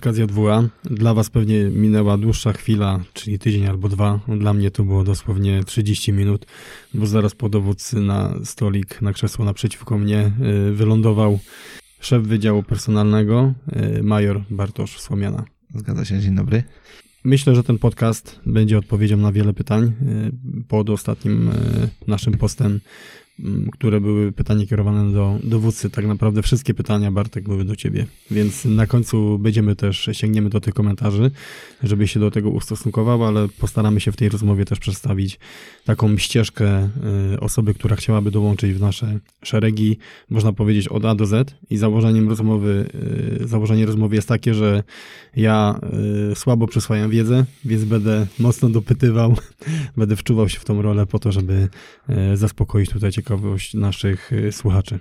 podcast JWA. Dla Was pewnie minęła dłuższa chwila, czyli tydzień albo dwa. Dla mnie to było dosłownie 30 minut, bo zaraz po dowódcy na stolik, na krzesło naprzeciwko mnie y, wylądował szef Wydziału Personalnego, y, major Bartosz Słomiana. Zgadza się, dzień dobry. Myślę, że ten podcast będzie odpowiedzią na wiele pytań. Y, pod ostatnim naszym postem które były pytania kierowane do dowódcy. Tak naprawdę wszystkie pytania, Bartek, były do ciebie. Więc na końcu będziemy też, sięgniemy do tych komentarzy, żeby się do tego ustosunkował, ale postaramy się w tej rozmowie też przedstawić taką ścieżkę y, osoby, która chciałaby dołączyć w nasze szeregi, można powiedzieć od A do Z i założeniem rozmowy, y, założenie rozmowy jest takie, że ja y, słabo przyswajam wiedzę, więc będę mocno dopytywał, będę wczuwał się w tą rolę po to, żeby zaspokoić tutaj ciekawość ciekawość naszych y, słuchaczy.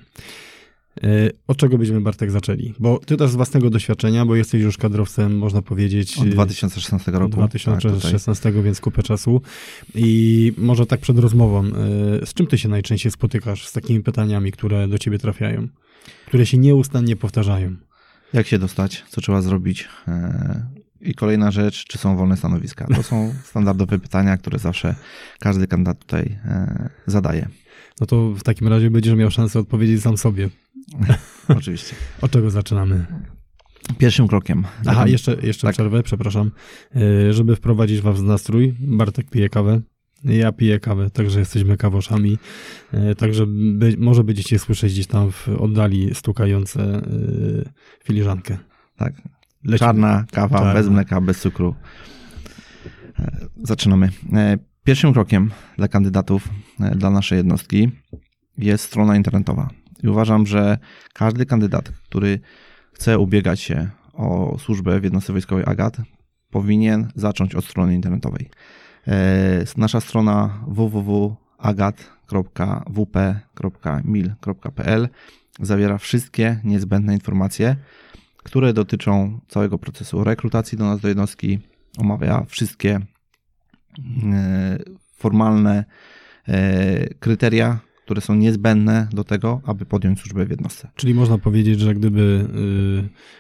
Y, od czego byśmy, Bartek, zaczęli? Bo ty też z własnego doświadczenia, bo jesteś już kadrowcem, można powiedzieć... Od 2016 roku. Od 2016, tak, więc kupę czasu. I może tak przed rozmową, y, z czym ty się najczęściej spotykasz z takimi pytaniami, które do ciebie trafiają? Które się nieustannie powtarzają? Jak się dostać? Co trzeba zrobić? E, I kolejna rzecz, czy są wolne stanowiska? To są standardowe pytania, które zawsze każdy kandydat tutaj e, zadaje no to w takim razie będziesz miał szansę odpowiedzieć sam sobie. Oczywiście. Od czego zaczynamy? Pierwszym krokiem. Aha, jeszcze, jeszcze tak. przerwę, przepraszam. E, żeby wprowadzić was w nastrój, Bartek pije kawę. Ja piję kawę, także jesteśmy kawoszami. E, także by, może będziecie słyszeć gdzieś tam w oddali stukające e, filiżankę. Tak. Lecimy. Czarna kawa, bez mleka, bez cukru. Zaczynamy. Pierwszym krokiem dla kandydatów, e, dla naszej jednostki jest strona internetowa. I uważam, że każdy kandydat, który chce ubiegać się o służbę w jednostce wojskowej AGAT, powinien zacząć od strony internetowej. E, nasza strona www.agat.wp.mil.pl zawiera wszystkie niezbędne informacje, które dotyczą całego procesu rekrutacji do nas do jednostki, omawia wszystkie formalne e, kryteria, które są niezbędne do tego, aby podjąć służbę w jednostce. Czyli można powiedzieć, że gdyby,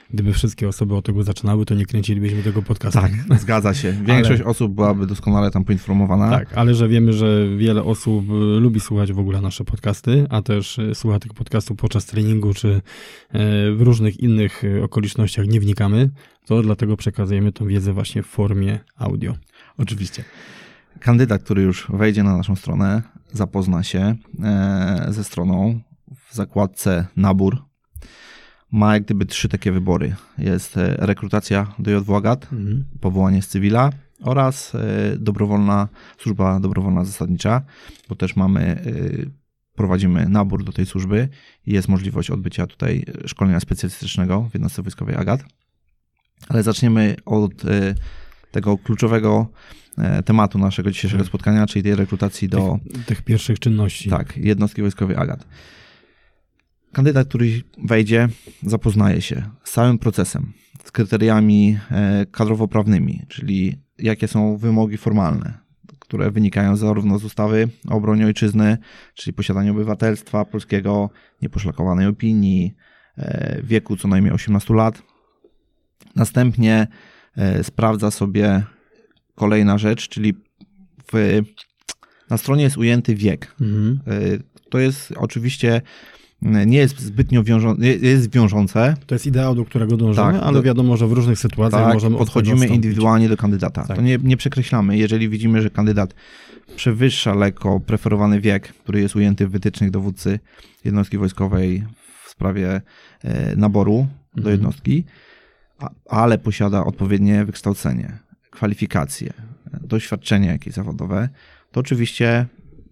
y, gdyby wszystkie osoby od tego zaczynały, to nie kręcilibyśmy tego podcastu. Tak, zgadza się. Większość ale... osób byłaby doskonale tam poinformowana. Tak, ale że wiemy, że wiele osób y, lubi słuchać w ogóle nasze podcasty, a też y, słucha tych podcastów podczas treningu, czy w różnych innych okolicznościach nie wnikamy, to dlatego przekazujemy tą wiedzę właśnie w formie audio. Oczywiście. Kandydat, który już wejdzie na naszą stronę, zapozna się e, ze stroną w zakładce nabór. Ma jak gdyby trzy takie wybory. Jest e, rekrutacja do JWAGAT, mhm. powołanie z cywila oraz e, dobrowolna służba dobrowolna zasadnicza, bo też mamy prowadzimy nabór do tej służby i jest możliwość odbycia tutaj szkolenia specjalistycznego w jednostce wojskowej AGAT. Ale zaczniemy od tego kluczowego tematu naszego dzisiejszego tak. spotkania, czyli tej rekrutacji do... Tych, tych pierwszych czynności. Tak, jednostki wojskowej AGAT. Kandydat, który wejdzie, zapoznaje się z całym procesem, z kryteriami e, kadrowo-prawnymi, czyli jakie są wymogi formalne, które wynikają zarówno z ustawy o obronie ojczyzny, czyli posiadaniu obywatelstwa polskiego, nieposzlakowanej opinii, e, wieku co najmniej 18 lat. Następnie E, sprawdza sobie kolejna rzecz, czyli w, na stronie jest ujęty wiek. Mhm. E, to jest oczywiście nie jest zbytnio wiążące, jest wiążące. To jest ideał, do którego dążymy, tak, ale wiadomo, że w różnych sytuacjach tak, możemy podchodzimy indywidualnie do kandydata. Tak. To nie, nie przekreślamy. Jeżeli widzimy, że kandydat przewyższa lekko preferowany wiek, który jest ujęty w wytycznych dowódcy jednostki wojskowej w sprawie e, naboru mhm. do jednostki, ale posiada odpowiednie wykształcenie, kwalifikacje, doświadczenie jakieś zawodowe, to oczywiście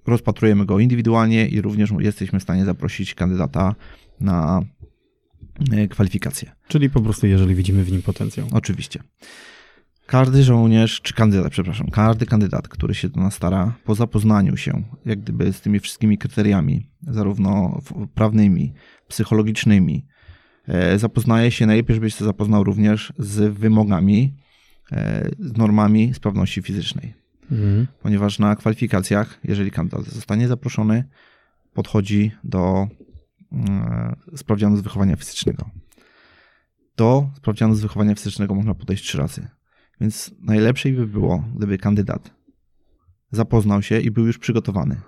rozpatrujemy go indywidualnie i również jesteśmy w stanie zaprosić kandydata na e, kwalifikacje. Czyli po prostu, jeżeli widzimy w nim potencjał. Oczywiście. Każdy żołnierz, czy kandydat, przepraszam, każdy kandydat, który się do nas stara, po zapoznaniu się, jak gdyby z tymi wszystkimi kryteriami, zarówno prawnymi, psychologicznymi, E, zapoznaje się, najlepiej żebyś się zapoznał również z wymogami, z normami sprawności fizycznej. Mhm. Ponieważ na kwalifikacjach, jeżeli kandydat zostanie zaproszony, podchodzi do e, sprawdzianu z wychowania fizycznego. do sprawdzianu z wychowania fizycznego można podejść trzy razy. Więc najlepszej by było, gdyby kandydat zapoznał się i był już przygotowany.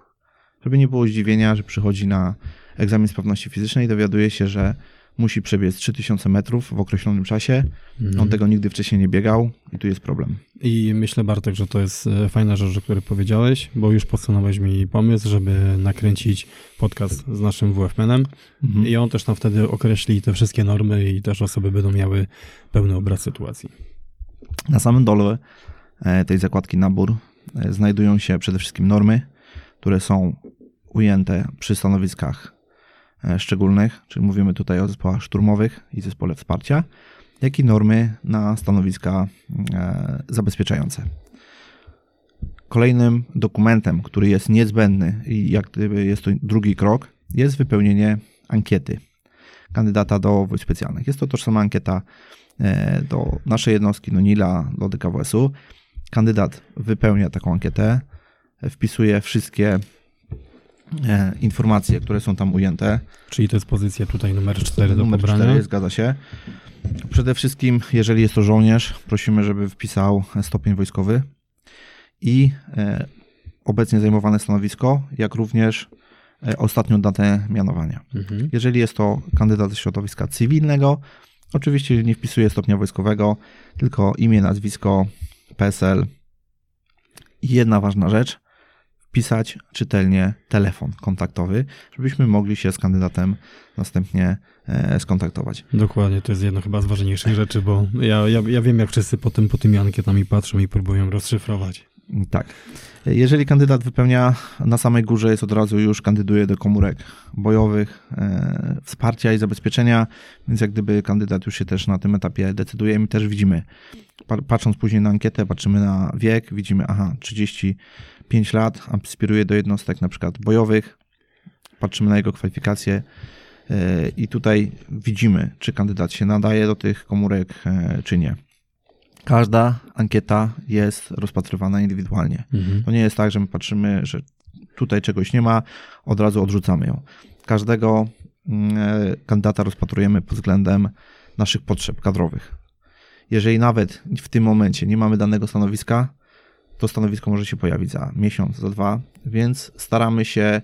Żeby nie było zdziwienia, że przychodzi na egzamin sprawności fizycznej i dowiaduje się, że musi przebiec 3000 metrów w określonym czasie. Mhm. On tego nigdy wcześniej nie biegał i tu jest problem. I myślę, Bartek, że to jest e, fajna rzecz, o której powiedziałeś, bo już podsunąłeś mi pomysł, żeby nakręcić podcast z naszym WF-menem Mhm. i on też nam wtedy określi te wszystkie normy i też osoby będą miały pełny obraz sytuacji. Na samym dole e, tej zakładki nabór e, znajdują się przede wszystkim normy, które są ujęte przy stanowiskach szczególnych, czyli mówimy tutaj o zespołach szturmowych i zespole wsparcia, jak i normy na stanowiska e, zabezpieczające. Kolejnym dokumentem, który jest niezbędny i jak gdyby jest to drugi krok, jest wypełnienie ankiety kandydata do wojsk specjalnych. Jest to tożsama ankieta e, do naszej jednostki, do NILA, do DKWS-u. Kandydat wypełnia taką ankietę, e, wpisuje wszystkie e, informacje, które są tam ujęte. Czyli to jest pozycja tutaj numer 4 do Numer pobrania. 4, zgadza się. Przede wszystkim, jeżeli jest to żołnierz, prosimy, żeby wpisał stopień wojskowy i e, obecnie zajmowane stanowisko, jak również e, ostatnią datę mianowania. Mhm. Jeżeli jest to kandydat ze środowiska cywilnego, oczywiście nie wpisuje stopnia wojskowego, tylko imię, nazwisko, PESEL. Jedna ważna rzecz, wpisać czytelnie telefon kontaktowy, żebyśmy mogli się z kandydatem następnie e, skontaktować. Dokładnie, to jest jedna chyba z ważniejszych rzeczy, bo ja, ja, ja wiem, jak wszyscy potem po tymi ankietami patrzą i próbują rozszyfrować. Tak. Jeżeli kandydat wypełnia na samej górze, jest od razu już kandyduje do komórek bojowych, e, wsparcia i zabezpieczenia, więc jak gdyby kandydat już się też na tym etapie decyduje, my też widzimy. Pa- Patrząc później na ankietę, patrzymy na wiek, widzimy, aha, 35 lat, aspiruje do jednostek na przykład bojowych, patrzymy na jego kwalifikacje e, i tutaj widzimy, czy kandydat się nadaje do tych komórek, e, czy nie. Każda ankieta jest rozpatrywana indywidualnie. Mhm. To nie jest tak, że my patrzymy, że tutaj czegoś nie ma, od razu odrzucamy ją. Każdego mm, e, kandydata rozpatrujemy pod względem naszych potrzeb kadrowych. Jeżeli nawet w tym momencie nie mamy danego stanowiska, to stanowisko może się pojawić za miesiąc, za dwa, więc staramy się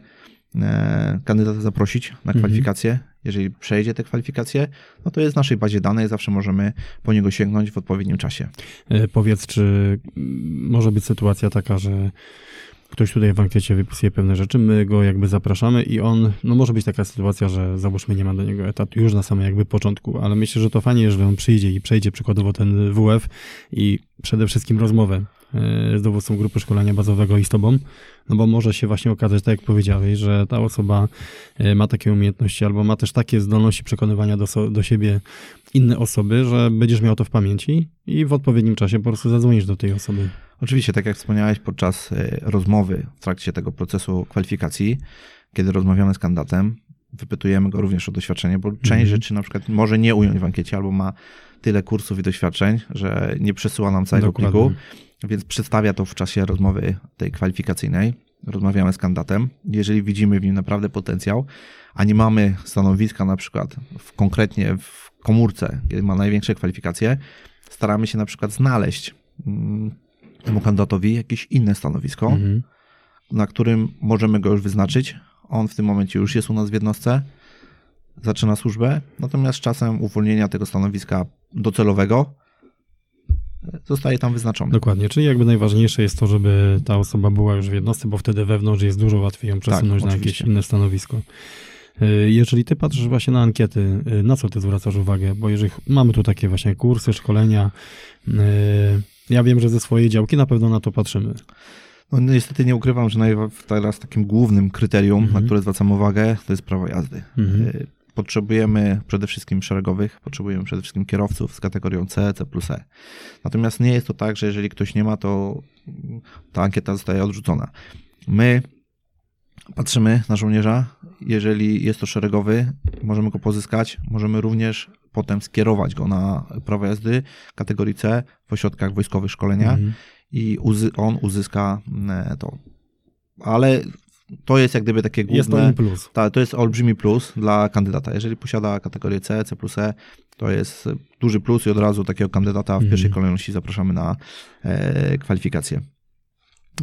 e, kandydata zaprosić na Mhm. kwalifikacje. Jeżeli przejdzie te kwalifikacje, no to jest w naszej bazie danych, zawsze możemy po niego sięgnąć w odpowiednim czasie. E, Powiedz, czy mm, może być sytuacja taka, że ktoś tutaj w ankiecie wypisuje pewne rzeczy, my go jakby zapraszamy i on, no może być taka sytuacja, że załóżmy nie ma do niego etatu już na samym jakby początku, ale myślę, że to fajnie, jeżeli on przyjdzie i przejdzie przykładowo ten WF i przede wszystkim rozmowę e, z dowódcą grupy szkolenia bazowego i z tobą, no bo może się właśnie okazać, tak jak powiedziałeś, że ta osoba e, ma takie umiejętności albo ma też takie zdolności przekonywania do, so, do siebie inne osoby, że będziesz miał to w pamięci i w odpowiednim czasie po prostu zadzwonisz do tej osoby. Oczywiście, tak jak wspomniałeś podczas e, rozmowy w trakcie tego procesu kwalifikacji, kiedy rozmawiamy z kandydatem, wypytujemy go również o doświadczenie, bo część Mhm. rzeczy na przykład może nie ująć w ankiecie albo ma tyle kursów i doświadczeń, że nie przesyła nam całego Dokładnie. pliku, więc przedstawia to w czasie rozmowy tej kwalifikacyjnej. Rozmawiamy z kandydatem. Jeżeli widzimy w nim naprawdę potencjał, a nie mamy stanowiska na przykład w, konkretnie w komórce, kiedy ma największe kwalifikacje, staramy się na przykład znaleźć mm, temu kandydatowi jakieś inne stanowisko, Mhm. na którym możemy go już wyznaczyć. On w tym momencie już jest u nas w jednostce, zaczyna służbę, natomiast czasem uwolnienia tego stanowiska docelowego zostaje tam wyznaczony. Dokładnie, czyli jakby najważniejsze jest to, żeby ta osoba była już w jednostce, bo wtedy wewnątrz jest dużo łatwiej ją przesunąć na jakieś inne stanowisko. Y, Jeżeli ty patrzysz właśnie na ankiety, y, na co ty zwracasz uwagę? Bo jeżeli mamy tu takie właśnie kursy, szkolenia, y, ja wiem, że ze swojej działki na pewno na to patrzymy. No, niestety nie ukrywam, że teraz takim głównym kryterium, Mhm. na które zwracam uwagę, to jest prawo jazdy. Mhm. Potrzebujemy przede wszystkim szeregowych, potrzebujemy przede wszystkim kierowców z kategorią C, C plus E. Natomiast nie jest to tak, że jeżeli ktoś nie ma, to ta ankieta zostaje odrzucona. My patrzymy na żołnierza, jeżeli jest to szeregowy, możemy go pozyskać, możemy również potem skierować go na prawo jazdy kategorii C w ośrodkach wojskowych szkolenia Mhm. i on uzyska mm, to. Ale to jest jak gdyby takie główne... Jest to plus. Tak, to jest olbrzymi plus dla kandydata. Jeżeli posiada kategorię C, C plus E, to jest duży plus i od razu takiego kandydata w Mhm. pierwszej kolejności zapraszamy na e, kwalifikacje.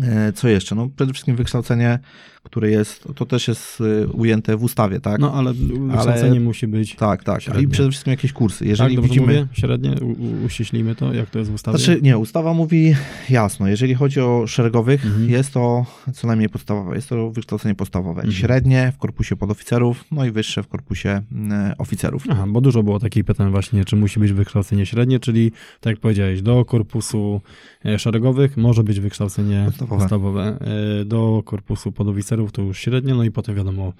E, Co jeszcze? No przede wszystkim wykształcenie, które jest, to też jest e, ujęte w ustawie, tak? No ale wykształcenie musi być. tak, tak. I średnie. przede wszystkim jakieś kursy. Jeżeli tak, dobrze widzimy... mówię? Średnie? U, uściślimy to, jak to jest w ustawie? Znaczy, nie, ustawa mówi jasno, jeżeli chodzi o szeregowych, Mhm. jest to co najmniej podstawowe, jest to wykształcenie podstawowe. Mhm. Średnie w korpusie podoficerów, no i wyższe w korpusie mm, oficerów. Aha, bo dużo było takich pytań właśnie, czy musi być wykształcenie średnie, czyli tak jak powiedziałeś, do korpusu e, szeregowych może być wykształcenie Podstawowe. podstawowe. E, Do korpusu podoficerów to już średnie, no i potem wiadomo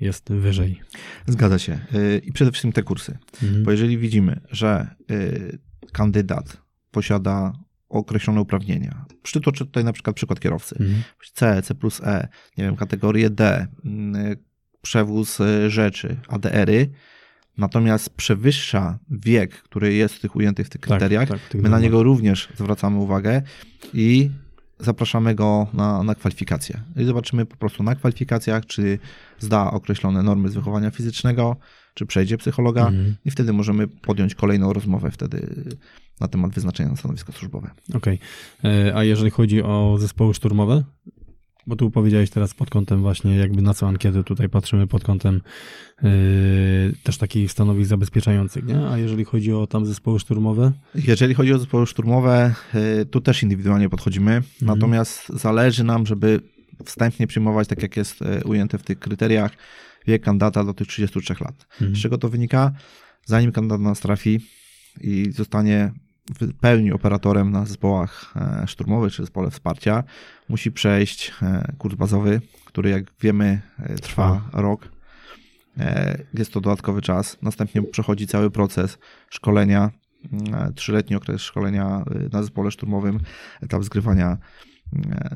jest wyżej. Zgadza się. Y, I przede wszystkim te kursy. Mhm. Bo jeżeli widzimy, że y, kandydat posiada określone uprawnienia, przytoczę tutaj na przykład przykład kierowcy, Mhm. C, C plus E, nie wiem, kategorię D, mm, przewóz y, rzeczy, ADR-y, natomiast przewyższa wiek, który jest w tych ujętych w tych kryteriach, tak, my na niego również zwracamy uwagę i zapraszamy go na, na kwalifikacje. I zobaczymy po prostu na kwalifikacjach, czy zda określone normy z wychowania fizycznego, czy przejdzie psychologa Mhm. i wtedy możemy podjąć kolejną rozmowę wtedy na temat wyznaczenia na stanowisko służbowe. Okej. E, A jeżeli chodzi o zespoły szturmowe? Bo tu powiedziałeś teraz pod kątem właśnie jakby na co ankiety tutaj patrzymy pod kątem e, też takich stanowisk zabezpieczających, nie? A jeżeli chodzi o tam zespoły szturmowe? Jeżeli chodzi o zespoły szturmowe, y, tu też indywidualnie podchodzimy, Mhm. natomiast zależy nam, żeby wstępnie przyjmować, tak jak jest y, ujęte w tych kryteriach, wiek kandydata do tych 33 lat. Mhm. Z czego to wynika? Zanim kandydat nas trafi i zostanie w pełni operatorem na zespołach e, szturmowych czy zespole wsparcia, musi przejść e, kurs bazowy, który jak wiemy e, trwa rok. Jest to dodatkowy czas. Następnie przechodzi cały proces szkolenia, trzyletni okres szkolenia na zespole szturmowym, etap zgrywania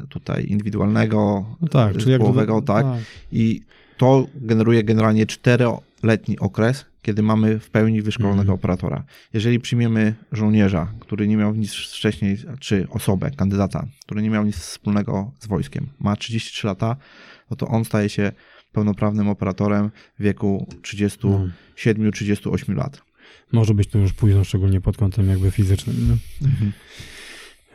tutaj indywidualnego, No tak, czyli zespołowego, tak. I to generuje generalnie czteroletni okres, kiedy mamy w pełni wyszkolonego Mhm. operatora. Jeżeli przyjmiemy żołnierza, który nie miał nic wcześniej, czy osobę, kandydata, który nie miał nic wspólnego z wojskiem, ma 33 lata, no to on staje się pełnoprawnym operatorem w wieku No. 37-38 lat. Może być to już późno, szczególnie pod kątem jakby fizycznym. Nie?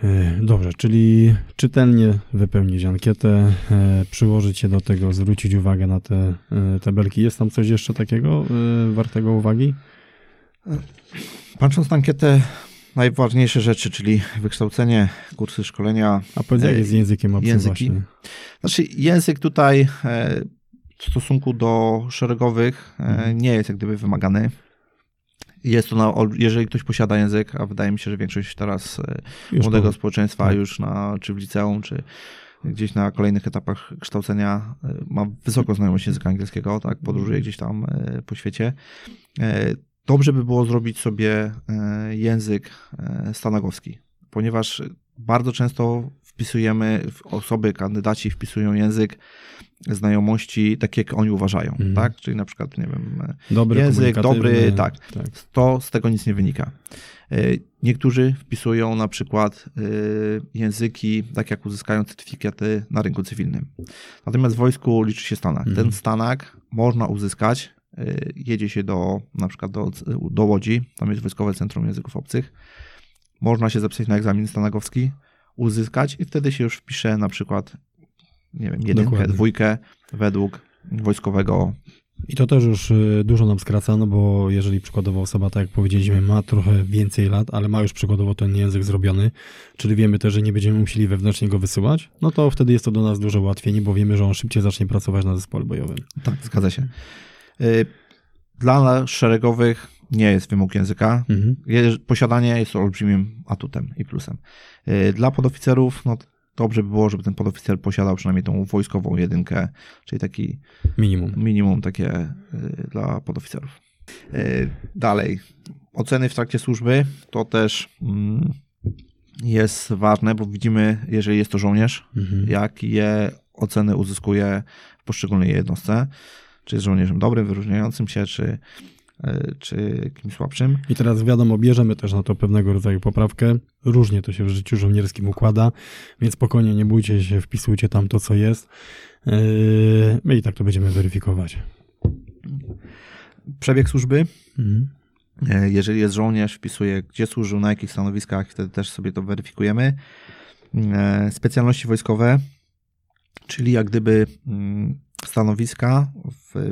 E, Dobrze, czyli czytelnie wypełnić ankietę, e, przyłożyć się do tego, zwrócić uwagę na te e, tabelki. Jest tam coś jeszcze takiego wartego uwagi? Patrząc na ankietę, najważniejsze rzeczy, czyli wykształcenie, kursy szkolenia, A powiedz, jak jest z językiem obcym języki? właśnie? Znaczy, język tutaj w stosunku do szeregowych Mhm. nie jest jak gdyby wymagany. Jest to, na, ol- jeżeli ktoś posiada język, a wydaje mi się, że większość teraz e, Już młodego po- społeczeństwa tak. już na, czy w liceum, czy gdzieś na kolejnych etapach kształcenia e, ma wysoką znajomość języka angielskiego, tak, podróżuje gdzieś tam e, po świecie. Dobrze by było zrobić sobie język stanagowski, ponieważ bardzo często wpisujemy, osoby, kandydaci wpisują język znajomości tak, jak oni uważają, Mhm. tak? Czyli na przykład, nie wiem, e, Dobry, język, dobry, tak. tak. to z tego nic nie wynika. E, Niektórzy wpisują na przykład e, języki, tak jak uzyskają certyfikaty na rynku cywilnym. Natomiast w wojsku liczy się stanak. Mhm. Ten stanak można uzyskać, jedzie się do na przykład do, do Łodzi, tam jest Wojskowe Centrum Języków Obcych. Można się zapisać na egzamin stanagowski, uzyskać i wtedy się już wpisze na przykład nie wiem, jedynkę, Dokładnie. dwójkę według wojskowego I to też już y, dużo nam skraca, no bo jeżeli przykładowo osoba, tak jak powiedzieliśmy, ma trochę więcej lat, ale ma już przykładowo ten język zrobiony, czyli wiemy też, że nie będziemy musieli wewnętrznie go wysyłać, no to wtedy jest to do nas duże ułatwienie, bo wiemy, że on szybciej zacznie pracować na zespole bojowym. Tak, zgadza się. Y, Dla szeregowych nie jest wymóg języka. Mhm. Posiadanie jest olbrzymim atutem i plusem. Y, Dla podoficerów, no dobrze by było, żeby ten podoficer posiadał przynajmniej tą wojskową jedynkę, czyli taki Minimum. minimum takie y, dla podoficerów. Y, Dalej, oceny w trakcie służby to też mm, jest ważne, bo widzimy, jeżeli jest to żołnierz, Mhm. jakie oceny uzyskuje w poszczególnej jednostce. Czy jest żołnierzem dobrym, wyróżniającym się, czy czy kimś słabszym. I teraz wiadomo, bierzemy też na to pewnego rodzaju poprawkę. Różnie to się w życiu żołnierskim układa, więc spokojnie nie bójcie się, wpisujcie tam to, co jest. Yy, My i tak to będziemy weryfikować. Przebieg służby. Mhm. E, Jeżeli jest żołnierz, wpisuje gdzie służył, na jakich stanowiskach, wtedy też sobie to weryfikujemy. E, Specjalności wojskowe, czyli jak gdyby mm, stanowiska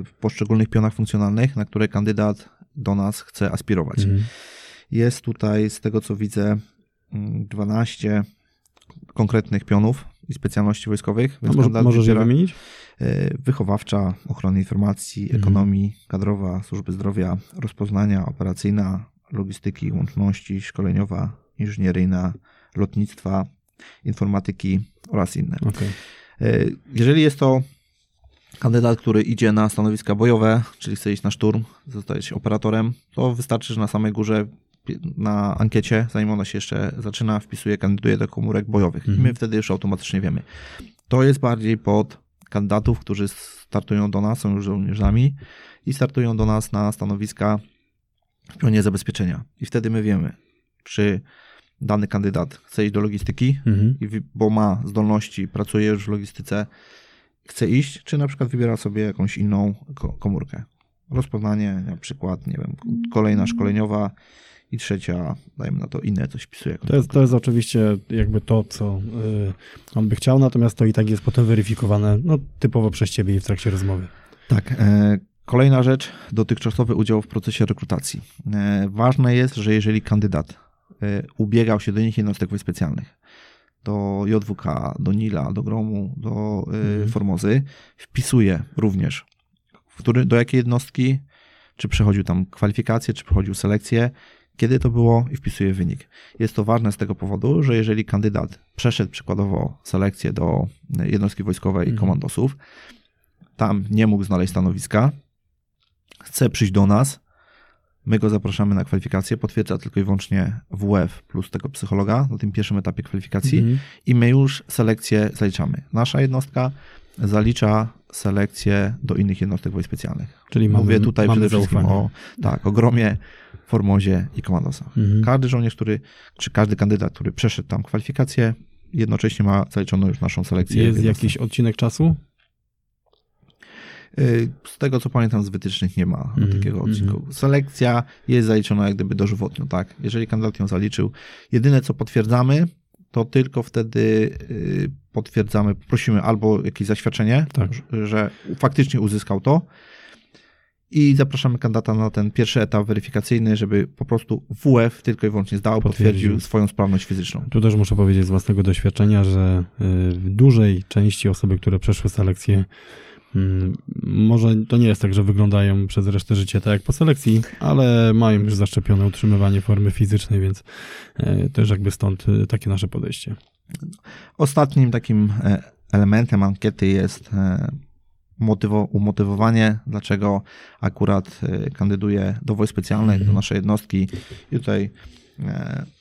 w poszczególnych pionach funkcjonalnych, na które kandydat do nas chce aspirować. Mhm. Jest tutaj, z tego co widzę, mm, 12 konkretnych pionów i specjalności wojskowych. A może, możesz je wymienić? e, Wychowawcza, ochrony informacji, Mhm. ekonomii, kadrowa, służby zdrowia, rozpoznania, operacyjna, logistyki, łączności, szkoleniowa, inżynieryjna, lotnictwa, informatyki oraz inne. Okej. E, Jeżeli jest to kandydat, który idzie na stanowiska bojowe, czyli chce iść na szturm, zostać operatorem, to wystarczy, że na samej górze na ankiecie, zanim ona się jeszcze zaczyna, wpisuje, kandyduje do komórek bojowych. I Mhm. my wtedy już automatycznie wiemy. To jest bardziej pod kandydatów, którzy startują do nas, są już żołnierzami i startują do nas na stanowiska w pionie zabezpieczenia. I wtedy my wiemy, czy dany kandydat chce iść do logistyki, Mhm. i bo ma zdolności, pracuje już w logistyce, chce iść, czy na przykład wybiera sobie jakąś inną ko- komórkę. Rozpoznanie, na przykład, nie wiem, kolejna szkoleniowa i trzecia, dajmy na to inne, coś wpisuje. To jest, to jest oczywiście jakby to, co y, on by chciał, natomiast to i tak jest potem weryfikowane no, typowo przez ciebie i w trakcie rozmowy. Tak. E, kolejna rzecz, dotychczasowy udział w procesie rekrutacji. E, ważne jest, że jeżeli kandydat e, ubiegał się do innych jednostek specjalnych, do JWK, do NILA, do GROMu, do e, Mhm. Formozy, wpisuje również, który, do jakiej jednostki, czy przechodził tam kwalifikacje, czy przechodził selekcję, kiedy to było i wpisuje wynik. Jest to ważne z tego powodu, że jeżeli kandydat przeszedł przykładowo selekcję do jednostki wojskowej i Mhm. komandosów, tam nie mógł znaleźć stanowiska, chce przyjść do nas, my go zapraszamy na kwalifikację, potwierdza tylko i wyłącznie WF plus tego psychologa na tym pierwszym etapie kwalifikacji Mhm. i my już selekcję zaliczamy. Nasza jednostka zalicza selekcję do innych jednostek wojsk specjalnych. Czyli mamy, Mówię tutaj mamy przede wszystkim zaufanie. o, tak, o Gromie, Formozie i Komandosach. Mhm. Każdy żołnierz, który, czy każdy kandydat, który przeszedł tam kwalifikację, jednocześnie ma zaliczoną już naszą selekcję. Jest jakiś odcinek czasu? Y, Z tego co pamiętam, z wytycznych nie ma Mhm, takiego odcinku. Selekcja jest zaliczona jak gdyby dożywotnio, tak? Jeżeli kandydat ją zaliczył, jedyne co potwierdzamy, to tylko wtedy y, potwierdzamy, prosimy albo jakieś zaświadczenie, Tak. że- faktycznie uzyskał to i zapraszamy kandydata na ten pierwszy etap weryfikacyjny, żeby po prostu WF tylko i wyłącznie zdał, Potwierdził. potwierdził swoją sprawność fizyczną. Tu też muszę powiedzieć z własnego doświadczenia, że y, w dużej części osoby, które przeszły selekcję, mm, może to nie jest tak, że wyglądają przez resztę życia tak jak po selekcji, ale mają już zaszczepione utrzymywanie formy fizycznej, więc y, też jakby stąd y, takie nasze podejście. Ostatnim takim e, elementem ankiety jest e, motywo, umotywowanie, dlaczego akurat e, kandyduje do wojsk specjalnych, Mhm. do naszej jednostki. I tutaj e,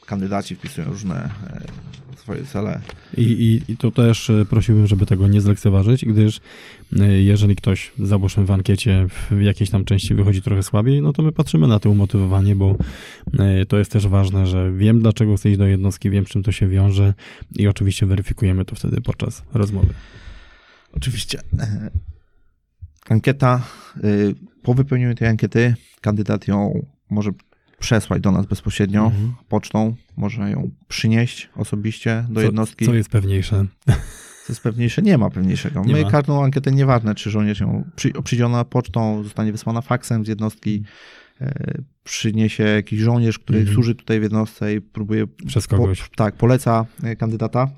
kandydaci wpisują różne e, swoje cele. I, i, I tu też y, prosiłbym, żeby tego nie zlekceważyć, gdyż y, jeżeli ktoś, załóżmy w ankiecie w jakiejś tam części wychodzi trochę słabiej, no to my patrzymy na to umotywowanie, bo y, to jest też ważne, że wiem dlaczego chcę iść do jednostki, wiem czym to się wiąże i oczywiście weryfikujemy to wtedy podczas rozmowy. Oczywiście e, ankieta, e, po wypełnieniu tej ankiety kandydat ją może przesłać do nas bezpośrednio Mhm. pocztą, może ją przynieść osobiście do Co- jednostki. Co jest pewniejsze? Co jest pewniejsze? Nie ma pewniejszego. Nie My ma. każdą ankietę, nieważne czy żołnierz ją przy, przyjdzie ona pocztą, zostanie wysłana faksem z jednostki, e, przyniesie jakiś żołnierz, który Mhm. służy tutaj w jednostce i próbuje... Przez kogoś. Po, tak, poleca e, kandydata.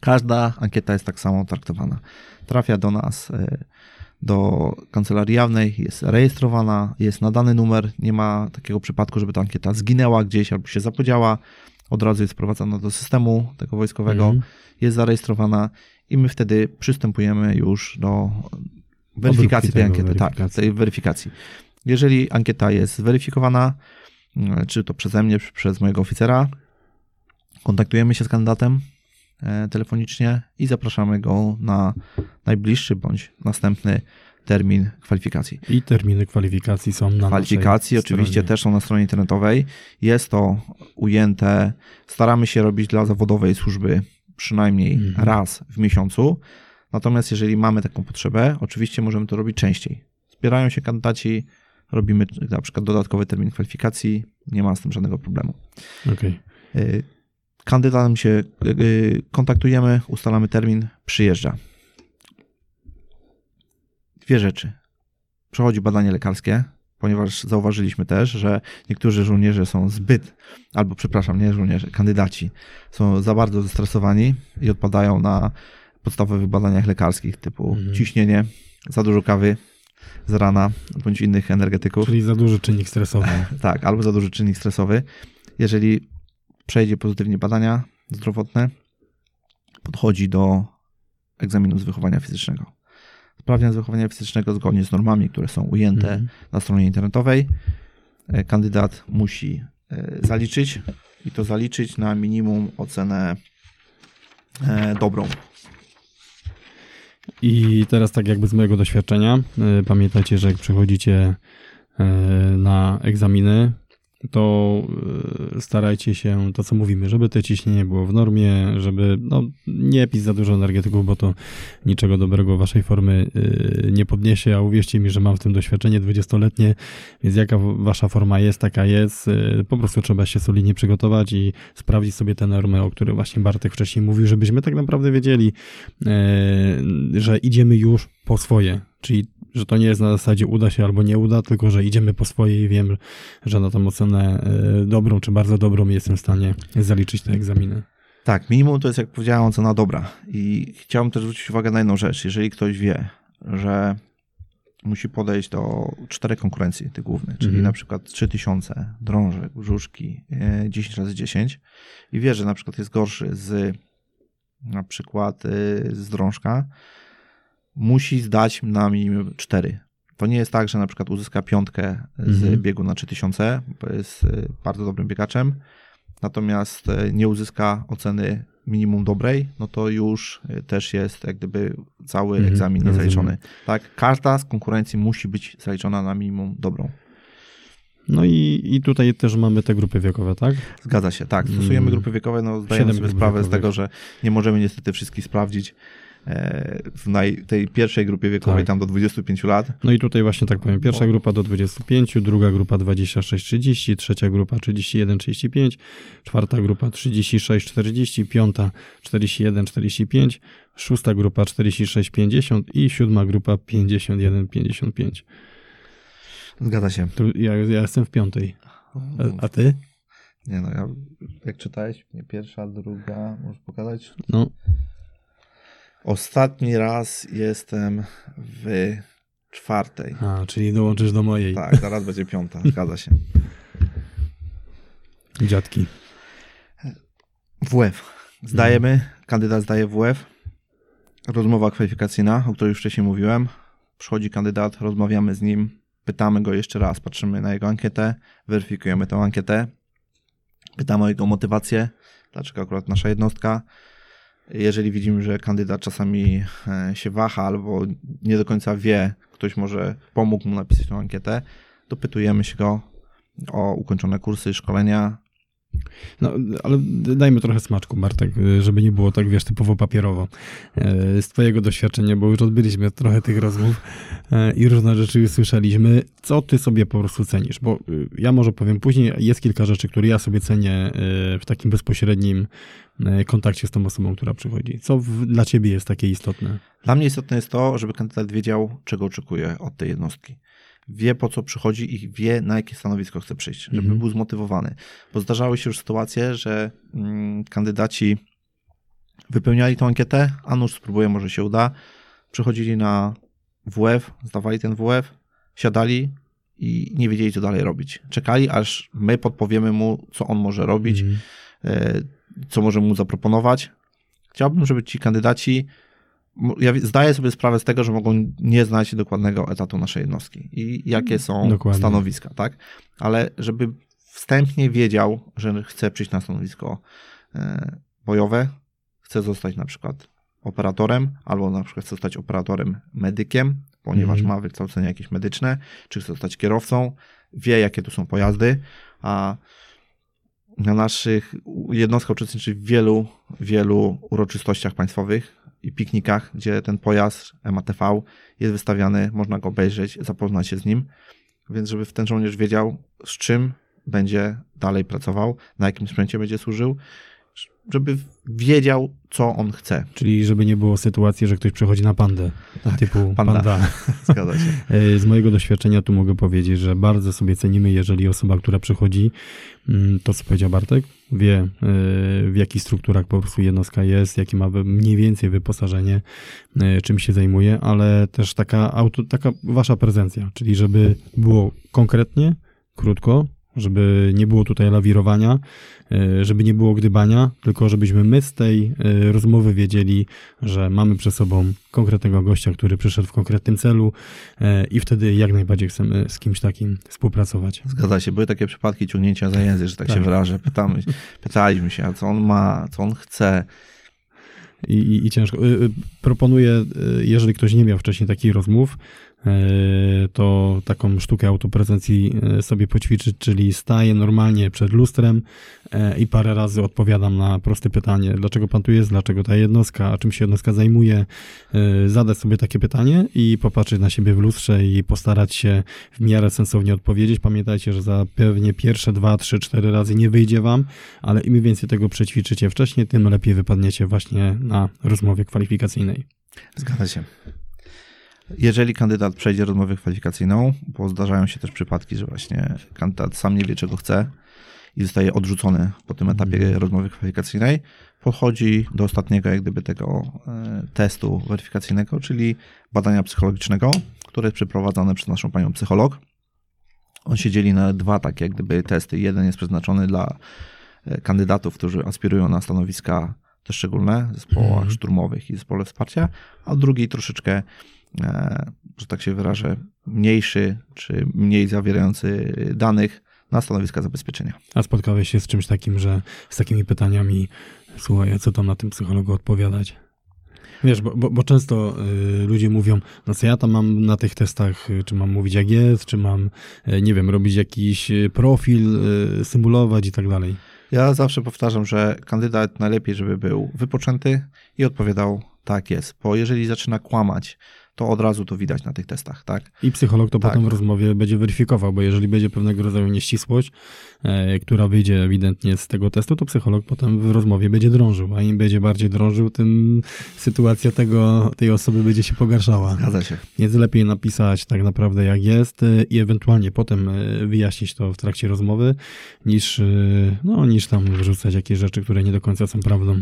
Każda ankieta jest tak samo traktowana. Trafia do nas, e, do kancelarii jawnej, jest rejestrowana, jest nadany numer, nie ma takiego przypadku, żeby ta ankieta zginęła gdzieś albo się zapodziała. Od razu jest wprowadzana do systemu tego wojskowego Mhm. jest zarejestrowana i my wtedy przystępujemy już do weryfikacji tej ankiety. weryfikacji. Tak, tej weryfikacji. Jeżeli ankieta jest zweryfikowana, mm, czy to przeze mnie, czy przez mojego oficera, kontaktujemy się z kandydatem, e, telefonicznie i zapraszamy go na najbliższy bądź następny termin kwalifikacji. I terminy kwalifikacji są na Kwalifikacji oczywiście stronie. też są na stronie internetowej. Jest to ujęte, staramy się robić dla zawodowej służby przynajmniej Mhm. raz w miesiącu. Natomiast jeżeli mamy taką potrzebę, oczywiście możemy to robić częściej. Zbierają się kandydaci, robimy na przykład dodatkowy termin kwalifikacji, nie ma z tym żadnego problemu. Okej. Y, Kandydatem się y, kontaktujemy, ustalamy termin, przyjeżdża. Dwie rzeczy. Przechodzi badanie lekarskie, ponieważ zauważyliśmy też, że niektórzy żołnierze są zbyt, albo przepraszam, nie żołnierze, kandydaci są za bardzo zestresowani i odpadają na podstawowych badaniach lekarskich typu Mhm. ciśnienie, za dużo kawy z rana bądź innych energetyków. Czyli za duży czynnik stresowy. Tak, albo za duży czynnik stresowy. Jeżeli przejdzie pozytywnie badania zdrowotne, podchodzi do egzaminu z wychowania fizycznego. Sprawdzian z wychowania fizycznego zgodnie z normami, które są ujęte Mhm. na stronie internetowej, e, kandydat musi e, zaliczyć i to zaliczyć na minimum ocenę e, dobrą. I teraz tak jakby z mojego doświadczenia, pamiętajcie, że jak przychodzicie na egzaminy, to y, starajcie się, to co mówimy, żeby te ciśnienie było w normie, żeby no, nie pić za dużo energetyków, bo to niczego dobrego waszej formy y, nie podniesie, a uwierzcie mi, że mam w tym doświadczenie 20-letnie, więc jaka wasza forma jest, taka jest, y, po prostu trzeba się solidnie przygotować i sprawdzić sobie te normy, o których właśnie Bartek wcześniej mówił, żebyśmy tak naprawdę wiedzieli, e, że idziemy już po swoje, czyli że to nie jest na zasadzie uda się albo nie uda, tylko że idziemy po swoje i wiem, że na tą ocenę e, dobrą czy bardzo dobrą jestem w stanie zaliczyć te egzaminy. Tak, minimum to jest, jak powiedziałem, ocena dobra. I chciałbym też zwrócić uwagę na jedną rzecz. Jeżeli ktoś wie, że musi podejść do czterech konkurencji tych głównych, czyli Mhm. na przykład 3000 drążek, brzuszki, e, 10 razy 10 i wie, że na przykład jest gorszy z na przykład e, z drążka, musi zdać na minimum 4. To nie jest tak, że na przykład uzyska piątkę z Mhm. biegu na 3000, bo jest e, bardzo dobrym biegaczem, natomiast e, nie uzyska oceny minimum dobrej, no to już e, też jest jak gdyby cały Mhm, egzamin rozumiem. niezaliczony. Tak, każda z konkurencji musi być zaliczona na minimum dobrą. No i, i tutaj też mamy te grupy wiekowe, tak? Zgadza się, tak. Stosujemy Mm. grupy wiekowe, no zdajemy sobie sprawę z wiekowych. tego, że nie możemy niestety wszystkich sprawdzić w naj, tej pierwszej grupie wiekowej, Tak. tam do 25 lat. No i tutaj właśnie tak powiem, pierwsza grupa do 25, druga grupa 26-30, trzecia grupa 31-35, czwarta grupa 36-40, piąta 41-45, szósta grupa 46-50 i siódma grupa 51-55. Zgadza się. Ja, ja jestem w piątej. A, a ty? Nie no, ja, jak czytałeś, pierwsza, druga, możesz pokazać? No, Ostatni raz jestem w czwartej. a, czyli dołączysz do mojej. Tak, zaraz będzie piąta, zgadza się. Dziadki. WF. Zdajemy, kandydat zdaje WF. Rozmowa kwalifikacyjna, o której już wcześniej mówiłem. Przychodzi kandydat, rozmawiamy z nim, pytamy go jeszcze raz, patrzymy na jego ankietę, weryfikujemy tę ankietę, pytamy o jego motywację, dlaczego akurat nasza jednostka. Jeżeli widzimy, że kandydat czasami e, się waha albo nie do końca wie, ktoś może pomógł mu napisać tę ankietę, dopytujemy się go o ukończone kursy, szkolenia, No, ale dajmy trochę smaczku, Bartek, żeby nie było tak, wiesz, typowo papierowo. E, Z twojego doświadczenia, bo już odbyliśmy trochę tych rozmów e, i różne rzeczy już słyszeliśmy. Co ty sobie po prostu cenisz? Bo y, ja może powiem później, jest kilka rzeczy, które ja sobie cenię w takim bezpośrednim kontakcie z tą osobą, która przychodzi. Co w, dla ciebie jest takie istotne? Dla mnie istotne jest to, żeby kandydat wiedział, czego oczekuje od tej jednostki. Wie, po co przychodzi i wie, na jakie stanowisko chce przyjść, żeby Mhm. był zmotywowany. Bo zdarzały się już sytuacje, że mm, kandydaci wypełniali tą ankietę, a nuż spróbuję, może się uda. Przychodzili na WF, zdawali ten WF, siadali i nie wiedzieli, co dalej robić. Czekali, aż my podpowiemy mu, co on może robić, Mhm. e, co możemy mu zaproponować. Chciałbym, żeby ci kandydaci. Ja zdaję sobie sprawę z tego, że mogą nie znać dokładnego etatu naszej jednostki i jakie są Dokładnie. stanowiska, tak? Ale żeby wstępnie wiedział, że chce przyjść na stanowisko e, bojowe, chce zostać na przykład operatorem, albo na przykład chce zostać operatorem medykiem, ponieważ Mhm. ma wykształcenie jakieś medyczne, czy chce zostać kierowcą, wie jakie to są pojazdy, a na naszych jednostkach uczestniczy w wielu, wielu uroczystościach państwowych i piknikach, gdzie ten pojazd MATV jest wystawiany, można go obejrzeć, zapoznać się z nim, więc żeby ten żołnierz wiedział, z czym będzie dalej pracował, na jakim sprzęcie będzie służył, żeby wiedział, co on chce. Czyli żeby nie było sytuacji, że ktoś przechodzi na pandę, typu panda. panda. Zgadza się. E, Z mojego doświadczenia tu mogę powiedzieć, że bardzo sobie cenimy, jeżeli osoba, która przychodzi, mm, to co powiedział Bartek, wie e, w jakich strukturach po prostu jednostka jest, jakie ma mniej więcej wyposażenie, e, czym się zajmuje, ale też taka, auto, taka wasza prezencja, czyli żeby było konkretnie, krótko, żeby nie było tutaj lawirowania, e, żeby nie było gdybania, tylko żebyśmy my z tej e, rozmowy wiedzieli, że mamy przed sobą konkretnego gościa, który przyszedł w konkretnym celu e, i wtedy jak najbardziej chcemy z kimś takim współpracować. Zgadza się. Były takie przypadki ciągnięcia za język, że tak, Tak. się wyrażę. Pytamy, pytaliśmy się, a co on ma, co on chce. I, i, i ciężko. Y, y, Proponuję, y, jeżeli ktoś nie miał wcześniej takich rozmów, to taką sztukę autoprezencji y, sobie poćwiczyć, czyli staję normalnie przed lustrem y, i parę razy odpowiadam na proste pytanie, dlaczego pan tu jest, dlaczego ta jednostka, czym się jednostka zajmuje, zadać sobie takie pytanie i popatrzeć na siebie w lustrze i postarać się w miarę sensownie odpowiedzieć. Pamiętajcie, że za pewnie pierwsze dwa, trzy, cztery razy nie wyjdzie wam, ale im więcej tego przećwiczycie wcześniej, tym lepiej wypadniecie właśnie na rozmowie kwalifikacyjnej. Zgadza się. Jeżeli kandydat przejdzie rozmowę kwalifikacyjną, bo zdarzają się też przypadki, że właśnie kandydat sam nie wie, czego chce i zostaje odrzucony po tym etapie rozmowy kwalifikacyjnej, podchodzi do ostatniego jak gdyby tego e, testu weryfikacyjnego, czyli badania psychologicznego, które jest przeprowadzane przez naszą panią psycholog. On się dzieli na dwa takie jak gdyby testy. Jeden jest przeznaczony dla e, kandydatów, którzy aspirują na stanowiska te szczególne w zespołach Mhm. szturmowych i zespole wsparcia, a drugi troszeczkę, że tak się wyrażę, mniejszy czy mniej zawierający danych na stanowiska zabezpieczenia. A spotkałeś się z czymś takim, że z takimi pytaniami, słuchaj, co tam na tym psychologu odpowiadać? Wiesz, bo, bo, bo często y, ludzie mówią, no co ja tam mam na tych testach, y, czy mam mówić jak jest, czy mam, y, nie wiem, robić jakiś y, profil, y, symulować i tak dalej. Ja zawsze powtarzam, że kandydat najlepiej, żeby był wypoczęty i odpowiadał tak jest, bo jeżeli zaczyna kłamać, to od razu to widać na tych testach, tak? I psycholog to Tak. potem w rozmowie będzie weryfikował, bo jeżeli będzie pewnego rodzaju nieścisłość, e, która wyjdzie ewidentnie z tego testu, to psycholog potem w rozmowie będzie drążył, a im będzie bardziej drążył, tym sytuacja tego, tej osoby będzie się pogarszała. Zgadza się. Więc lepiej napisać tak naprawdę jak jest e, i ewentualnie potem e, wyjaśnić to w trakcie rozmowy, niż, e, no, niż tam wrzucać jakieś rzeczy, które nie do końca są prawdą.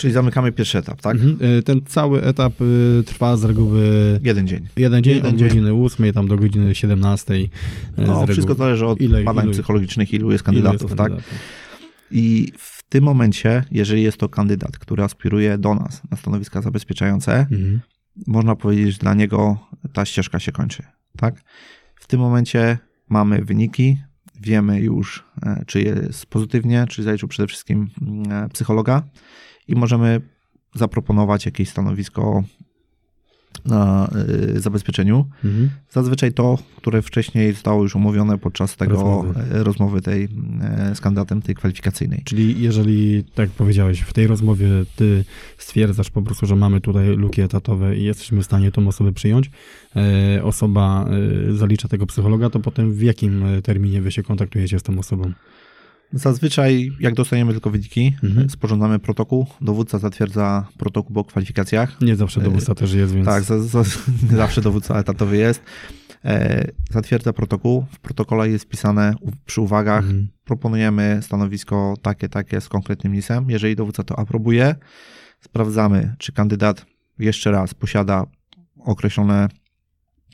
Czyli zamykamy pierwszy etap, tak? Mhm. E, Ten cały etap e, trwa z reguły Jeden dzień. jeden dzień Jeden od dzień. godziny 8 tam do godziny 17. e, No, wszystko zależy od Ile- badań ilu- psychologicznych, ilu jest Ilu jest kandydatów, tak? kandydatów. I w tym momencie, jeżeli jest to kandydat, który aspiruje do nas na stanowiska zabezpieczające, Mhm. można powiedzieć, że dla niego ta ścieżka się kończy, tak? W tym momencie mamy wyniki, wiemy już, czy jest pozytywnie, czy zaliczył przede wszystkim mm, psychologa i możemy zaproponować jakieś stanowisko na y, zabezpieczeniu. Mhm. Zazwyczaj to, które wcześniej zostało już omówione podczas tego Rozmowy. e, rozmowy tej e, z kandydatem tej kwalifikacyjnej. Czyli jeżeli, tak jak powiedziałeś, w tej rozmowie ty stwierdzasz po prostu, że mamy tutaj luki etatowe i jesteśmy w stanie tą osobę przyjąć, e, osoba zalicza tego psychologa, to potem w jakim terminie wy się kontaktujecie z tą osobą? Zazwyczaj, jak dostajemy tylko wyniki, Mhm. sporządzamy protokół. Dowódca zatwierdza protokół po kwalifikacjach. Nie zawsze dowódca też jest, więc... Tak, za, za, nie zawsze dowódca etatowy jest. E, zatwierdza protokół. W protokole jest wpisane u, przy uwagach. Mhm. Proponujemy stanowisko takie, takie z konkretnym nisem. Jeżeli dowódca to aprobuje, sprawdzamy, czy kandydat jeszcze raz posiada określone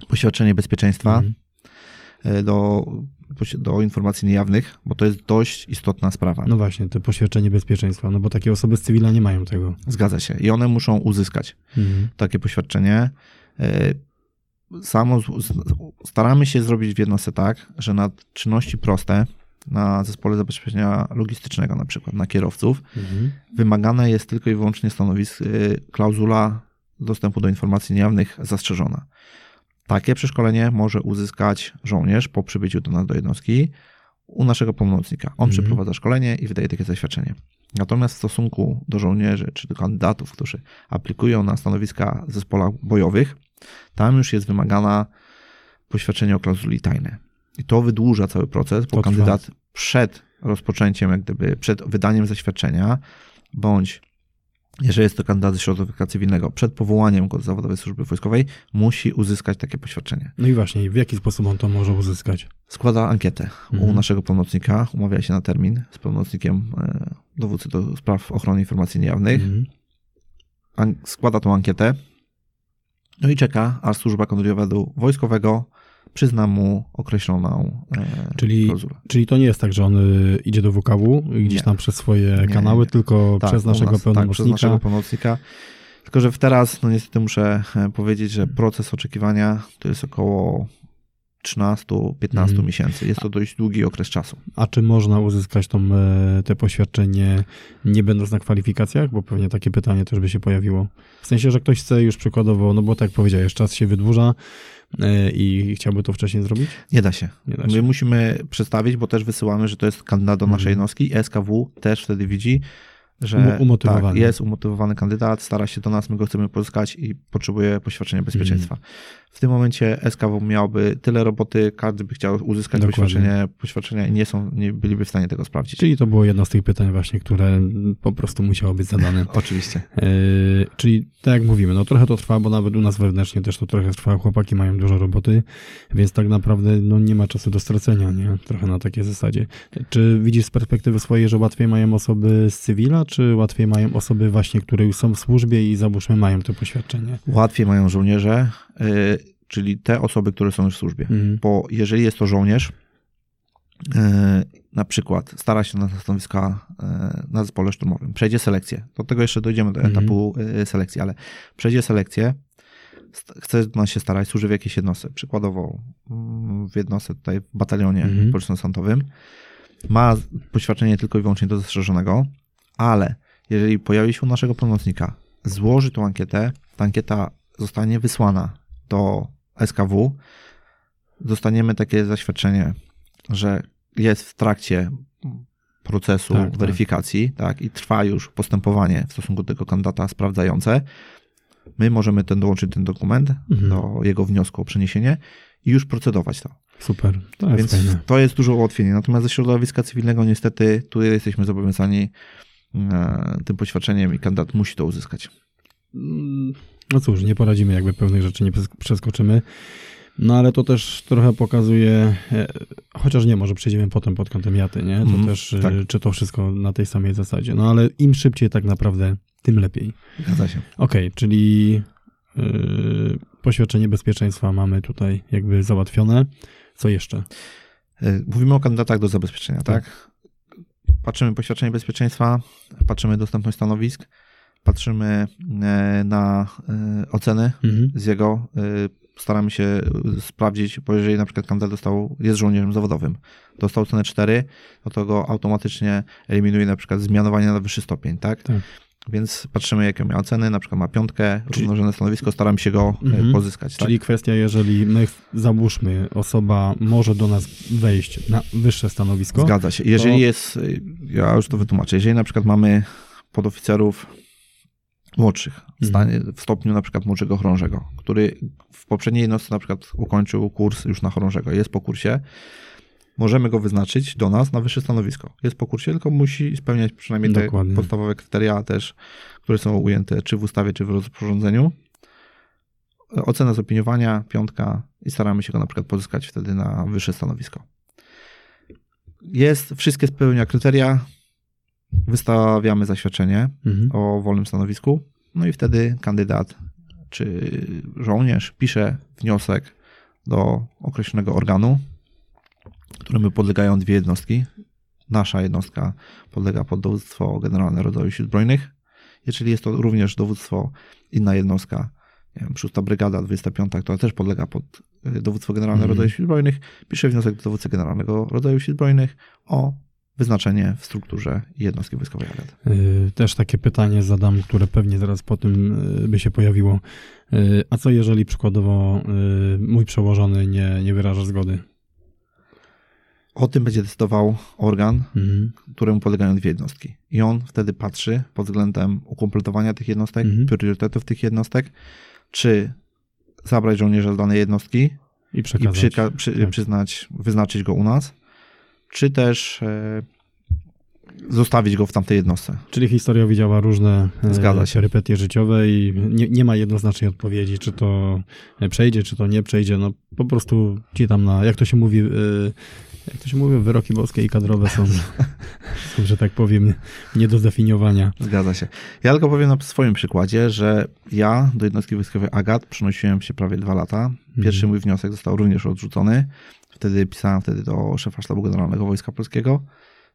poświadczenie bezpieczeństwa Mhm. e, do, do informacji niejawnych, bo to jest dość istotna sprawa. No właśnie, to poświadczenie bezpieczeństwa, no bo takie osoby z cywila nie mają tego. Zgadza się. I one muszą uzyskać Mhm. takie poświadczenie. E, Samo staramy się zrobić w jednostce tak, że na czynności proste, na zespole zabezpieczenia logistycznego, na przykład na kierowców, Mhm. wymagane jest tylko i wyłącznie stanowisk, y, klauzula dostępu do informacji niejawnych zastrzeżona. Takie przeszkolenie może uzyskać żołnierz po przybyciu do nas do jednostki u naszego pełnomocnika. On Mhm. przeprowadza szkolenie i wydaje takie zaświadczenie. Natomiast w stosunku do żołnierzy czy do kandydatów, którzy aplikują na stanowiska w zespołach bojowych, tam już jest wymagana poświadczenie o klauzuli tajnej. I to wydłuża cały proces, bo To trwa. kandydat przed rozpoczęciem, jak gdyby przed wydaniem zaświadczenia, bądź jeżeli jest to kandydat ze środowiska cywilnego, przed powołaniem go do zawodowej służby wojskowej, musi uzyskać takie poświadczenie. No i właśnie, w jaki sposób on to może uzyskać? Składa ankietę u Mhm. naszego pełnomocnika, umawia się na termin z pełnomocnikiem e, dowódcy do spraw ochrony informacji niejawnych, Mhm. składa tą ankietę, no i czeka, aż służba kontrwywiadu wojskowego przyzna mu określoną e, Czyli- klauzulę. Czyli to nie jest tak, że on y, idzie do WKW gdzieś Nie. tam przez swoje Nie, kanały, nie, tylko Tak, przez naszego nas, Tak, przez pełnomocnika. naszego pełnomocnika. Tylko, że teraz, no niestety muszę e, powiedzieć, że proces oczekiwania to jest około 13-15 Mhm. miesięcy. Jest to dość długi okres czasu. A czy można uzyskać tą, e, te poświadczenie nie będąc na kwalifikacjach? Bo pewnie takie pytanie też by się pojawiło. W sensie, że ktoś chce już przykładowo, no bo tak jak powiedziałeś, czas się wydłuża e, i chciałby to wcześniej zrobić? Nie da się. Nie da My się. musimy przedstawić, bo też wysyłamy, że to jest kandydat do naszej Mhm. SKW też wtedy widzi, że Umo- umotywowany. Tak, jest umotywowany kandydat, stara się do nas, my go chcemy pozyskać i potrzebuje poświadczenia bezpieczeństwa. Mhm. W tym momencie SKW miałby tyle roboty, każdy by chciał uzyskać Dokładnie. poświadczenie, poświadczenia i nie, są, nie byliby w stanie tego sprawdzić. Czyli to było jedno z tych pytań właśnie, które po prostu musiało być zadane. Oczywiście. E, czyli tak jak mówimy, no trochę to trwa, bo nawet u nas wewnętrznie też to trochę trwa, chłopaki mają dużo roboty, więc tak naprawdę no, nie ma czasu do stracenia, nie? Trochę na takiej zasadzie. Czy widzisz z perspektywy swojej, że łatwiej mają osoby z cywila, czy łatwiej mają osoby właśnie, które już są w służbie i załóżmy mają to poświadczenie? Łatwiej mają żołnierze, y, czyli te osoby, które są już w służbie. Mhm. Bo jeżeli jest to żołnierz, y, na przykład stara się na stanowiska y, na zespole szturmowym, przejdzie selekcję. Do tego jeszcze dojdziemy do Mhm. etapu y, selekcji, ale przejdzie selekcję, chce nas się starać, służy w jakiejś jednostce, przykładowo mm, w jednostce tutaj w batalionie Mhm. policjantowym, ma poświadczenie tylko i wyłącznie do zastrzeżonego, ale jeżeli pojawi się u naszego pełnomocnika, złoży tą ankietę, ta ankieta zostanie wysłana do SKW, dostaniemy takie zaświadczenie, że jest w trakcie procesu Tak, tak. weryfikacji tak. i trwa już postępowanie w stosunku do tego kandydata sprawdzające. My możemy ten dołączyć ten dokument Mhm. do jego wniosku o przeniesienie i już procedować to. Super, to jest Więc fajne. to jest dużo ułatwienie. Natomiast ze środowiska cywilnego niestety tu jesteśmy zobowiązani tym poświadczeniem i kandydat musi to uzyskać. Mm, No cóż, nie poradzimy, jakby pewnych rzeczy nie przes- przeskoczymy. No ale to też trochę pokazuje, e, chociaż nie, może przejdziemy potem pod kątem jaty, nie? To Mhm, też, e, tak. czy to wszystko na tej samej zasadzie. No ale im szybciej tak naprawdę, tym lepiej. Zgadza się. Okej, czyli yy, poświadczenie bezpieczeństwa mamy tutaj jakby załatwione. Co jeszcze? E, Mówimy o kandydatach do zabezpieczenia, Tak. tak? Patrzymy poświadczenie bezpieczeństwa, patrzymy dostępność stanowisk, patrzymy e, na e, oceny Mhm. z jego. e, Staramy się sprawdzić, bo jeżeli na przykład kandydat dostał, jest żołnierzem zawodowym, dostał cenę 4, no to go automatycznie eliminuje na przykład z mianowania na wyższy stopień, tak? Tak. Więc patrzymy, jakie miał oceny, na przykład ma piątkę, Czyli- równorzędne stanowisko, staramy się go e, Mhm. pozyskać, tak? Czyli kwestia, jeżeli my, załóżmy, osoba może do nas wejść na wyższe stanowisko. Zgadza się. Jeżeli to- jest, y, ja już to wytłumaczę, jeżeli na przykład mamy podoficerów młodszych, w, Mhm. w stopniu na przykład młodszego chorążego, który w poprzedniej jednostce na przykład ukończył kurs już na chorążego, jest po kursie, możemy go wyznaczyć do nas na wyższe stanowisko. Jest po kursie, tylko musi spełniać przynajmniej te Dokładnie. podstawowe kryteria też, które są ujęte czy w ustawie, czy w rozporządzeniu. Ocena z opiniowania, piątka i staramy się go na przykład pozyskać wtedy na wyższe stanowisko. Jest, wszystkie spełnia kryteria, wystawiamy zaświadczenie Mhm. o wolnym stanowisku, no i wtedy kandydat czy żołnierz pisze wniosek do określonego organu, któremu podlegają dwie jednostki. Nasza jednostka podlega pod dowództwo Generalne Rodzaju Sił Zbrojnych. Jeżeli jest to również dowództwo, inna jednostka nie wiem, 6 Brygada, 25, która też podlega pod y, dowództwo generalne Mhm. rodzaju sił zbrojnych, pisze wniosek do dowódcy generalnego rodzaju sił zbrojnych o wyznaczenie w strukturze jednostki wojskowej. Y, Też takie pytanie zadam, które pewnie zaraz po tym y, by się pojawiło. Y, A co jeżeli przykładowo mój przełożony nie, nie wyraża zgody? O tym będzie decydował organ, Mhm. któremu podlegają dwie jednostki. I on wtedy patrzy pod względem ukompletowania tych jednostek, Mhm. priorytetów tych jednostek, czy zabrać żołnierza z danej jednostki I i przyka- przy, tak. przyznać, wyznaczyć go u nas, czy też e, zostawić go w tamtej jednostce. Czyli historia widziała różne e, Zgadza się. perypetie życiowe i nie, nie ma jednoznacznej odpowiedzi, czy to przejdzie, czy to nie przejdzie. No po prostu ci tam na, jak to się mówi, e, jak to się mówi, wyroki boskie i kadrowe są, są że tak powiem, nie do zdefiniowania. Zgadza się. Ja tylko powiem na swoim przykładzie, że ja do jednostki wojskowej AGAT przenosiłem się prawie dwa lata. Pierwszy Mhm. mój wniosek został również odrzucony. Wtedy pisałem wtedy do szefa sztabu generalnego Wojska Polskiego.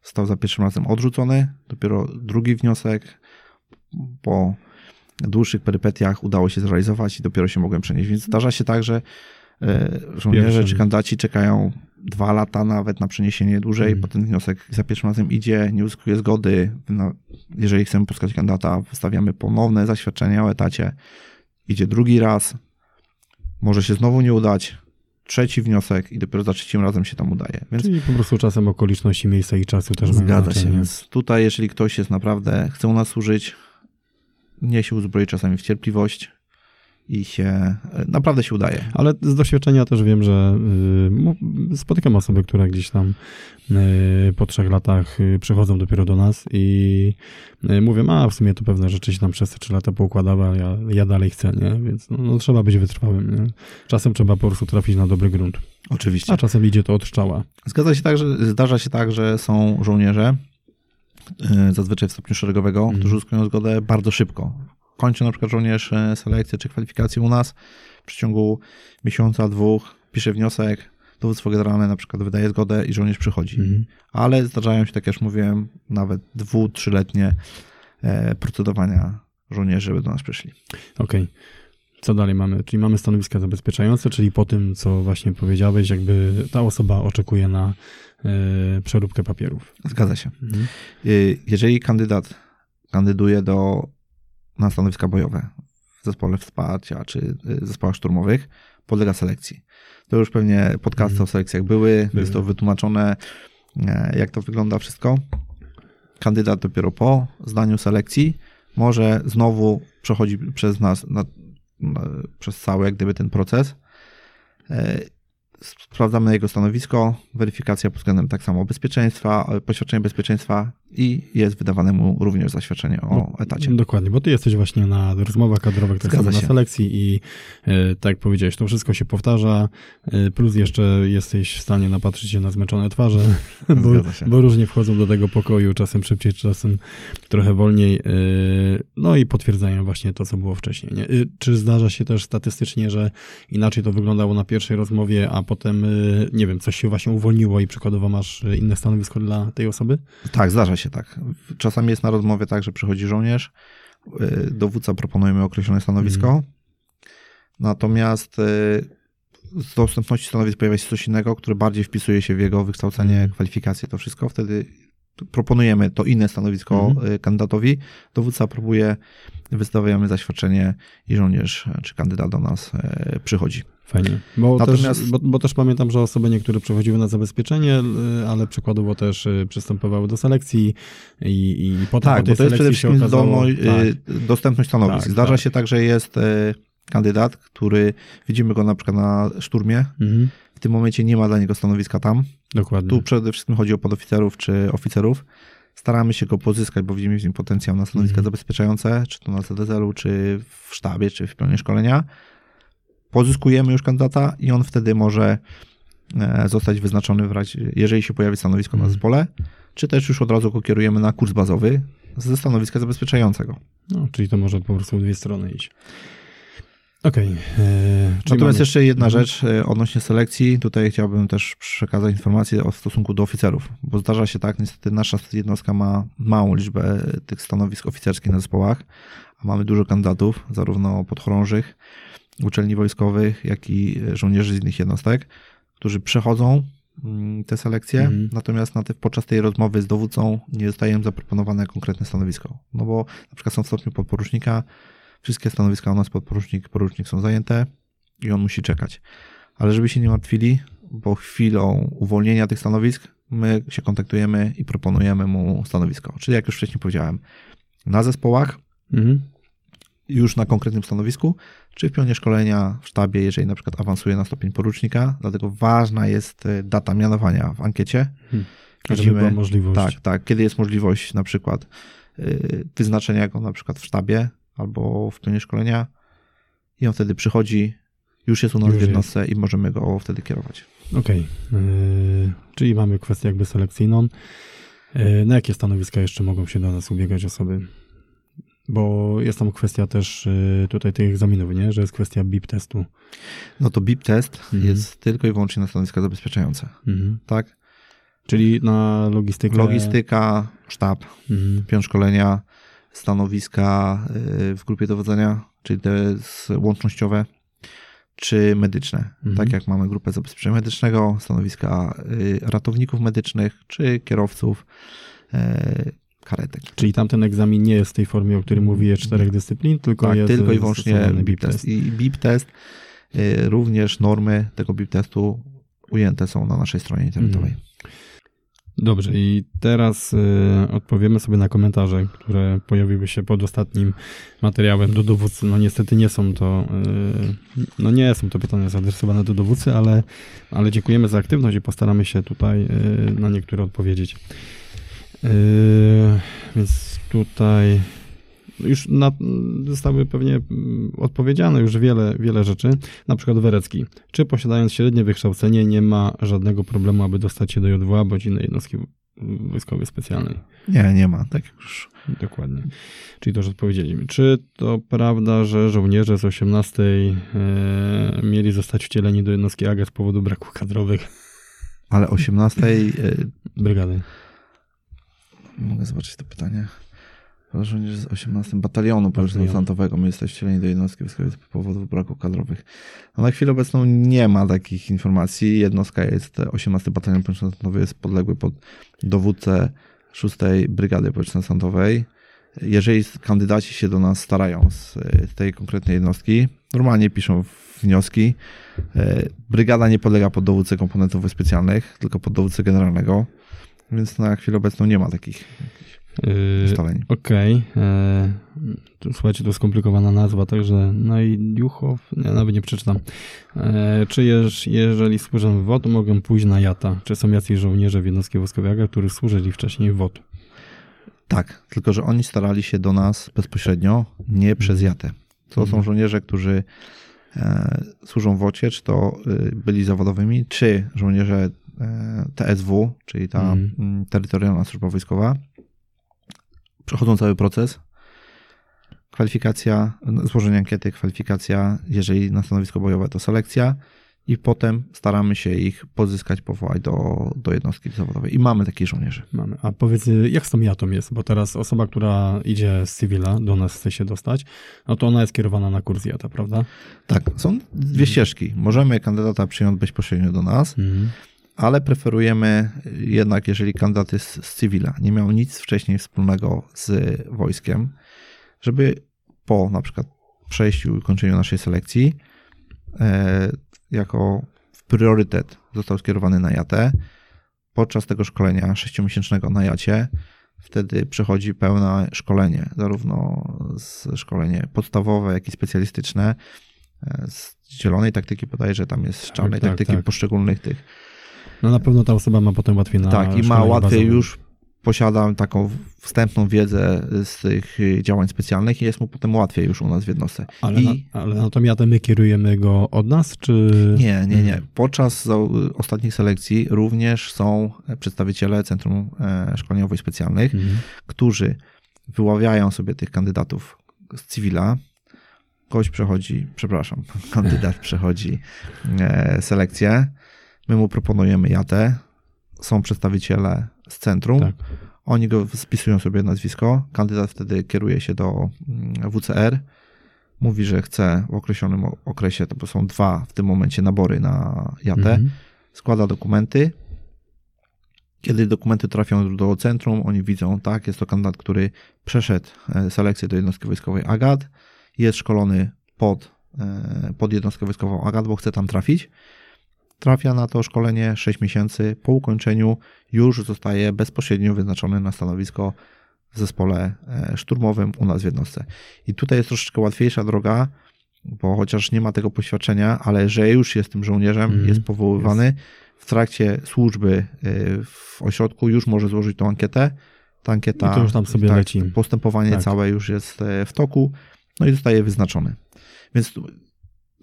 Został za pierwszym razem odrzucony. Dopiero drugi wniosek po dłuższych perypetiach udało się zrealizować i dopiero się mogłem przenieść. Więc zdarza się tak, że e, żołnierze Pierwszym. czy kandydaci czekają dwa lata nawet na przeniesienie dłużej, Mhm. potem wniosek za pierwszym razem idzie, nie uzyskuje zgody. No, jeżeli chcemy poskać kandydata, wystawiamy ponowne zaświadczenie o etacie. Idzie drugi raz, może się znowu nie udać, trzeci wniosek i dopiero za trzecim razem się tam udaje. Więc Czyli po prostu czasem okoliczności, miejsca i czasu też zgadza się. Więc tutaj, jeżeli ktoś jest naprawdę, chce u nas służyć, nie się uzbroi czasami w cierpliwość i się, naprawdę się udaje. Ale z doświadczenia też wiem, że y, spotykam osoby, które gdzieś tam y, po trzech latach y, przychodzą dopiero do nas i mówią, a w sumie to pewne rzeczy się tam przez te trzy lata poukładały, a ja, ja dalej chcę, nie? Więc no, no, trzeba być wytrwałym, nie? Czasem trzeba po prostu trafić na dobry grunt, Oczywiście. a czasem idzie to od strzała. Zgadza się tak, że zdarza się tak, że są żołnierze, zazwyczaj w stopniu szeregowego, Mhm. którzy uzyskują zgodę bardzo szybko. Kończy na przykład żołnierz e, selekcję czy kwalifikację u nas w przeciągu miesiąca, dwóch, pisze wniosek, dowództwo generalne na przykład wydaje zgodę i żołnierz przychodzi. Mhm. Ale zdarzają się, tak jak już mówiłem, nawet dwu, trzyletnie e, procedowania żołnierzy, żeby do nas przyszli. Okej. Co dalej mamy? Czyli mamy stanowiska zabezpieczające, czyli po tym, co właśnie powiedziałeś, jakby ta osoba oczekuje na y, przeróbkę papierów. Zgadza się. Mhm. Jeżeli kandydat kandyduje do, na stanowiska bojowe w zespole wsparcia czy y, zespołach szturmowych, podlega selekcji. To już pewnie podcasty Mhm. o selekcjach były, Były. jest to wytłumaczone, e, jak to wygląda wszystko. Kandydat dopiero po zdaniu selekcji może znowu przechodzi przez nas, na, na, przez cały jak gdyby ten proces. Sprawdzamy jego stanowisko, weryfikacja pod względem tak samo bezpieczeństwa, poświadczenie bezpieczeństwa i jest wydawane mu również zaświadczenie o No, etacie. Dokładnie, bo ty jesteś właśnie na rozmowach kadrowych, tak samo na selekcji i e, tak jak powiedziałeś, to wszystko się powtarza, e, plus jeszcze jesteś w stanie napatrzyć się na zmęczone twarze, bo, bo różnie wchodzą do tego pokoju, czasem szybciej, czasem trochę wolniej, e, no i potwierdzają właśnie to, co było wcześniej. Nie? Czy zdarza się też statystycznie, że inaczej to wyglądało na pierwszej rozmowie, a potem, e, nie wiem, coś się właśnie uwolniło i przykładowo masz e, inne stanowisko dla tej osoby? Tak, zdarza się tak. Czasami jest na rozmowie tak, że przychodzi żołnierz, y, dowódca proponuje mu określone stanowisko, Mhm. natomiast y, z dostępności stanowisk pojawia się coś innego, które bardziej wpisuje się w jego wykształcenie, Mhm. kwalifikacje, to wszystko. Wtedy proponujemy to inne stanowisko Mhm. y, kandydatowi, dowódca próbuje, wystawiamy zaświadczenie i żołnierz y, czy kandydat do nas y, przychodzi. Fajnie. Bo, Natomiast- też, bo, bo też pamiętam, że osoby niektóre przechodziły na zabezpieczenie, y, ale przykładowo też y, przystępowały do selekcji i, i potem po Tak, tej bo to jest przede selekcji się wszystkim okazało... zdolność, tak, dostępność stanowisk. Tak, Zdarza tak. się tak, że jest kandydat, który widzimy go na przykład na szturmie, mhm, w tym momencie nie ma dla niego stanowiska tam. dokładnie. Tu przede wszystkim chodzi o podoficerów czy oficerów. Staramy się go pozyskać, bo widzimy w nim potencjał na stanowiska Mhm. zabezpieczające, czy to na CDZL-u, czy w sztabie, czy w pionie szkolenia. Pozyskujemy już kandydata i on wtedy może e, zostać wyznaczony w razie, jeżeli się pojawi stanowisko na Mhm. zespole, czy też już od razu go kierujemy na kurs bazowy ze stanowiska zabezpieczającego. No, czyli to może po prostu dwie strony iść. Okej. e, czyli Natomiast mamy- jeszcze jedna Mhm. rzecz e, odnośnie selekcji. Tutaj chciałbym też przekazać informację o stosunku do oficerów, bo zdarza się tak, niestety nasza jednostka ma małą liczbę tych stanowisk oficerskich na zespołach, a mamy dużo kandydatów, zarówno podchorążych, uczelni wojskowych, jak i żołnierzy z innych jednostek, którzy przechodzą mm, te selekcje, Mhm. natomiast na te, podczas tej rozmowy z dowódcą nie zostaje im zaproponowane konkretne stanowisko. No bo na przykład są w stopniu podporucznika, wszystkie stanowiska u nas podporucznik, porucznik są zajęte i on musi czekać. Ale żeby się nie martwili, bo chwilą uwolnienia tych stanowisk my się kontaktujemy i proponujemy mu stanowisko. Czyli jak już wcześniej powiedziałem, na zespołach, Mhm. Już na konkretnym stanowisku, czy w pionie szkolenia w sztabie, jeżeli na przykład awansuje na stopień porucznika. Dlatego ważna jest y, data mianowania w ankiecie. Żeby Widzimy- była możliwość. Tak, tak. Kiedy jest możliwość na przykład y, wyznaczenia go na przykład w sztabie albo w pionie szkolenia i on wtedy przychodzi, już jest u nas Już w jednostce i możemy go wtedy kierować. Okej. Yy, czyli mamy kwestię jakby selekcyjną. Yy, na jakie stanowiska jeszcze mogą się do nas ubiegać osoby? Bo jest tam kwestia też yy, tutaj tych egzaminów, nie? Że jest kwestia BIP testu. No to BIP test Mhm. jest tylko i wyłącznie na stanowiska zabezpieczające, Mhm. tak? Czyli na logistykę. Logistyka, sztab, Mhm. pion szkolenia, stanowiska y, w grupie dowodzenia, czyli te łącznościowe, czy medyczne. Mhm. Tak jak mamy grupę zabezpieczenia medycznego, stanowiska y, ratowników medycznych, czy kierowców y, karetek. Czyli tamten egzamin nie jest w tej formie, o której mówię, czterech dyscyplin, tylko Tak, jest tylko i wyłącznie BIP test. I BIP test, y, również normy tego BIP testu ujęte są na naszej stronie internetowej. Mhm. Dobrze, i teraz y, odpowiemy sobie na komentarze, które pojawiły się pod ostatnim materiałem do dowódcy. No niestety nie są to, y, no nie są to pytania zaadresowane do dowódcy, ale, ale dziękujemy za aktywność i postaramy się tutaj y, na niektóre odpowiedzieć. Y, więc tutaj już na, zostały pewnie mm, odpowiedziane już wiele, wiele rzeczy. Na przykład Werecki. Czy posiadając średnie wykształcenie nie ma żadnego problemu, aby dostać się do JWA bądź innej jednostki wojskowej specjalnej? Nie, nie ma. Tak już Dokładnie. Czyli to już odpowiedzieliśmy. Czy to prawda, że żołnierze z 18 e, mieli zostać wcieleni do jednostki AGA z powodu braku kadrowych ale 18 y, brygady? Mogę zobaczyć to pytanie. Żołnierze z 18 batalionu desantowego my jesteśmy wcieleni do jednostki wojskowej z powodu braku kadrowych. No na chwilę obecną nie ma takich informacji. Jednostka jest, 18 batalion desantowego jest podległy pod dowódcę 6 Brygady Desantowej. Jeżeli kandydaci się do nas starają z e, tej konkretnej jednostki, normalnie piszą wnioski. E, Brygada nie podlega pod dowódcę komponentów specjalnych, tylko pod dowódcę generalnego. Więc na chwilę obecną nie ma takich Yy, ustaleń. Okej. e, tu, Słuchajcie, to skomplikowana nazwa, także no i Juchow, nie, nawet nie przeczytam. E, czy jeż, jeżeli służę w WOT, mogę pójść na JATA? Czy są jacyś żołnierze w jednostce wojskowej którzy służyli wcześniej w WOT? Tak, tylko że oni starali się do nas bezpośrednio, nie przez JATę. To są Mhm. żołnierze, którzy e, służą w OCie, czy to y, byli zawodowymi, czy żołnierze TSW, czyli ta Mhm. mm, terytorialna służba wojskowa. Przechodzą cały proces. Kwalifikacja, no, złożenie ankiety, kwalifikacja, jeżeli na stanowisko bojowe to selekcja i potem staramy się ich pozyskać, powołać do, do jednostki zawodowej. I mamy takich żołnierzy. Mamy. A powiedz, jak z tą jatą jest? Bo teraz osoba, która idzie z cywila, do nas chce się dostać, no to ona jest kierowana na kurs jata, prawda? Tak, są dwie ścieżki. Możemy kandydata przyjąć bezpośrednio do nas, Mhm. Ale preferujemy jednak, jeżeli kandydat jest z cywila, nie miał nic wcześniej wspólnego z wojskiem, żeby po na przykład przejściu i ukończeniu naszej selekcji e, jako priorytet został skierowany na jatę. Podczas tego szkolenia sześciomiesięcznego na jacie wtedy przechodzi pełne szkolenie, zarówno z szkolenie podstawowe, jak i specjalistyczne. E, Z zielonej taktyki podaje, że tam jest z czarnej tak, taktyki tak. poszczególnych tych No na pewno ta osoba ma potem łatwiej na tak, i ma łatwiej bazowym. już posiada taką wstępną wiedzę z tych y, działań specjalnych i jest mu potem łatwiej już u nas w jednostce. Ale, I na, ale na tą jatę my kierujemy go od nas, czy... nie, nie, nie. Mhm. Podczas za- ostatnich selekcji również są przedstawiciele Centrum e, Szkoleniowych Specjalnych, Mhm. którzy wyławiają sobie tych kandydatów z cywila. Gość przechodzi, przepraszam, kandydat przechodzi e, selekcję. My mu proponujemy jatę. Są przedstawiciele z centrum. Tak. Oni go spisują sobie nazwisko. Kandydat wtedy kieruje się do mm, WCR. Mówi, że chce w określonym okresie, to są dwa w tym momencie nabory na jatę. Mhm. Składa dokumenty. Kiedy dokumenty trafią do centrum, oni widzą, tak, jest to kandydat, który przeszedł e, selekcję do jednostki wojskowej AGAD, jest szkolony pod, e, pod jednostkę wojskową AGAD, bo chce tam trafić. Trafia na to szkolenie 6 miesięcy. Po ukończeniu już zostaje bezpośrednio wyznaczony na stanowisko w zespole e, szturmowym u nas w jednostce. I tutaj jest troszeczkę łatwiejsza droga, bo chociaż nie ma tego poświadczenia, ale że już jest tym żołnierzem, Mhm, jest powoływany, w trakcie służby y, w ośrodku już może złożyć tą ankietę. Ta ankieta, I to już tam sobie tak, leci. Postępowanie Tak. całe już jest e, w toku, no i zostaje wyznaczony. Więc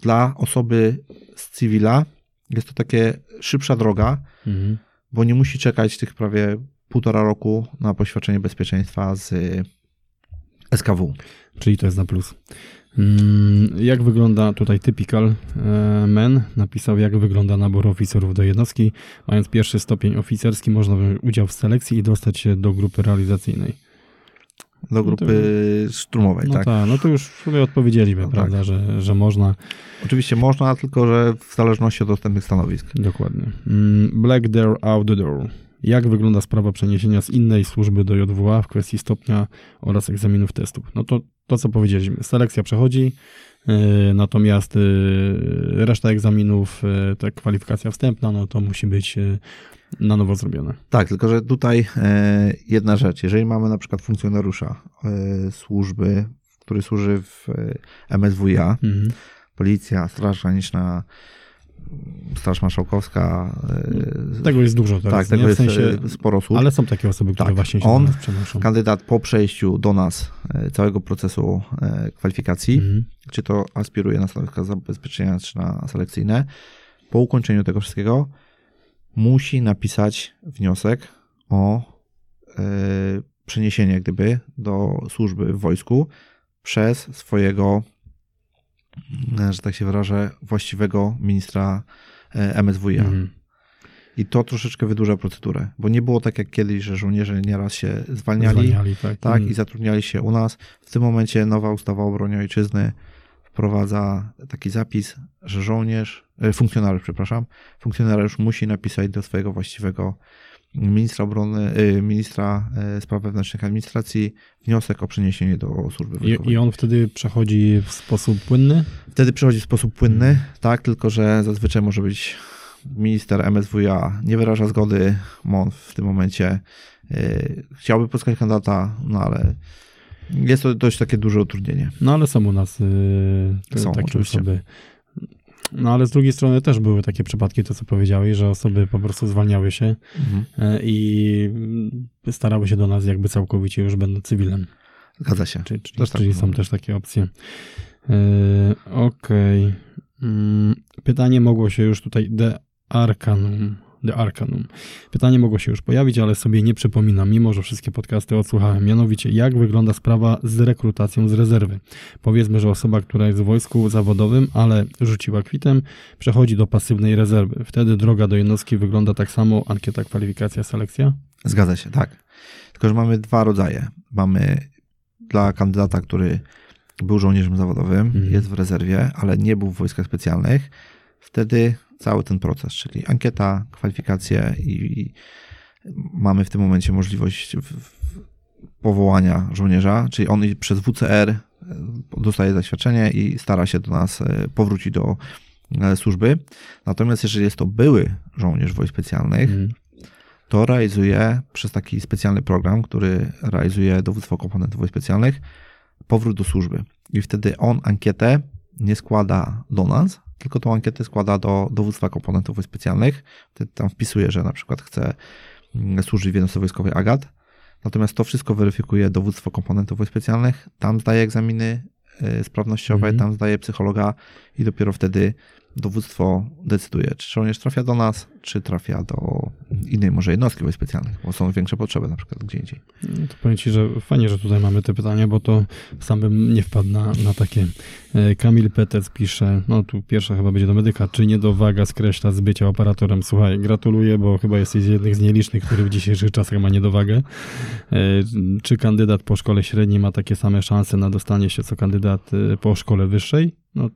dla osoby z cywila jest to takie szybsza droga, Mhm. bo nie musi czekać tych prawie półtora roku na poświadczenie bezpieczeństwa z SKW. Czyli to jest na plus. Mm, Jak wygląda tutaj typical e, men? Napisał, jak wygląda nabór oficerów do jednostki. Mając pierwszy stopień oficerski, można wziąć udział w selekcji i dostać się do grupy realizacyjnej. Do grupy szturmowej, No tak. tak, no to już sobie odpowiedzieliśmy, No prawda, tak. że, że można. Oczywiście można, tylko że w zależności od dostępnych stanowisk. Dokładnie. Mm, Black Door, Out the Door. Jak wygląda sprawa przeniesienia z innej służby do JWA w kwestii stopnia oraz egzaminów testów? No to to, co powiedzieliśmy. Selekcja przechodzi, yy, natomiast yy, reszta egzaminów, yy, ta kwalifikacja wstępna, no to musi być na nowo zrobione. Tak, tylko że tutaj e, jedna rzecz. Jeżeli mamy na przykład funkcjonariusza e, służby, który służy w e, MSWiA, Mhm. Policja, Straż Graniczna, Straż Marszałkowska. Tego jest dużo teraz, tak, tego? W jest sensie, e, sporo osób. ale są takie osoby, które Tak, właśnie się on-. Kandydat po przejściu do nas całego procesu kwalifikacji, Mhm. czy to aspiruje na stanowiska zabezpieczenia, czy na selekcyjne, po ukończeniu tego wszystkiego musi napisać wniosek o e, przeniesienie gdyby do służby w wojsku przez swojego, e, że tak się wyrażę, właściwego ministra e, MSWiA. Mhm. I to troszeczkę wydłuża procedurę, bo nie było tak jak kiedyś, że żołnierze nieraz się zwalniali, Zwalniali, tak. tak, Mhm. i zatrudniali się u nas. W tym momencie nowa ustawa o obronie ojczyzny wprowadza taki zapis, że żołnierz, funkcjonariusz, przepraszam, funkcjonariusz musi napisać do swojego właściwego ministra obrony, e, ministra e, spraw wewnętrznych administracji wniosek o przeniesienie do służby I, wojskowej. I on wtedy przechodzi w sposób płynny? Wtedy przychodzi w sposób płynny, tak, tylko że zazwyczaj może być minister MSWiA nie wyraża zgody, MON w tym momencie yy, chciałby pozyskać kandydata, no ale jest to dość takie duże utrudnienie. No ale są u nas yy, Są, takie oczywiście. osoby. No ale z drugiej strony też były takie przypadki, to co powiedziałeś, że osoby po prostu zwalniały się e, i starały się do nas jakby całkowicie już będą cywilem. Zgadza się. Czyli, czyli, tak czyli są też takie opcje. E, Okej. Mm, Pytanie mogło się już tutaj de Arcanum. De Arcanum. Pytanie mogło się już pojawić, ale sobie nie przypominam, mimo że wszystkie podcasty odsłuchałem. Mianowicie, jak wygląda sprawa z rekrutacją z rezerwy? Powiedzmy, że osoba, która jest w wojsku zawodowym, ale rzuciła kwitem, przechodzi do pasywnej rezerwy. Wtedy droga do jednostki wygląda tak samo, ankieta, kwalifikacja, selekcja? Zgadza się, tak. Tylko, że mamy dwa rodzaje. Mamy dla kandydata, który był żołnierzem zawodowym, Mhm. jest w rezerwie, ale nie był w wojskach specjalnych. Wtedy cały ten proces, czyli ankieta, kwalifikacje i, i mamy w tym momencie możliwość w, w powołania żołnierza, czyli on przez WCR e, dostaje zaświadczenie i stara się do nas e, powrócić do e, służby. Natomiast jeżeli jest to były żołnierz wojsk specjalnych, Mhm. to realizuje przez taki specjalny program, który realizuje dowództwo komponentów wojsk specjalnych, powrót do służby. I wtedy on ankietę nie składa do nas, tylko tą ankietę składa do dowództwa komponentów wojsk specjalnych. Wtedy tam wpisuje, że na przykład chce mm, służyć w jednostce wojskowej AGAT. Natomiast to wszystko weryfikuje dowództwo komponentów wojsk specjalnych. Tam zdaje egzaminy y, sprawnościowe, Mhm. tam zdaje psychologa i dopiero wtedy dowództwo decyduje, czy żołnierz trafia do nas, czy trafia do innej może jednostki wojsk specjalnych, bo są większe potrzeby na przykład gdzie indziej. No to powiem Ci, że fajnie, że tutaj mamy te pytania, bo to sam bym nie wpadł na, na takie. E, Kamil Petec pisze, no tu pierwsza chyba będzie do medyka, czy nie dowaga skreśla z bycia operatorem? Słuchaj, gratuluję, bo chyba jesteś jednym z nielicznych, który w dzisiejszych czasach ma niedowagę. E, Czy kandydat po szkole średniej ma takie same szanse na dostanie się, co kandydat e, po szkole wyższej? No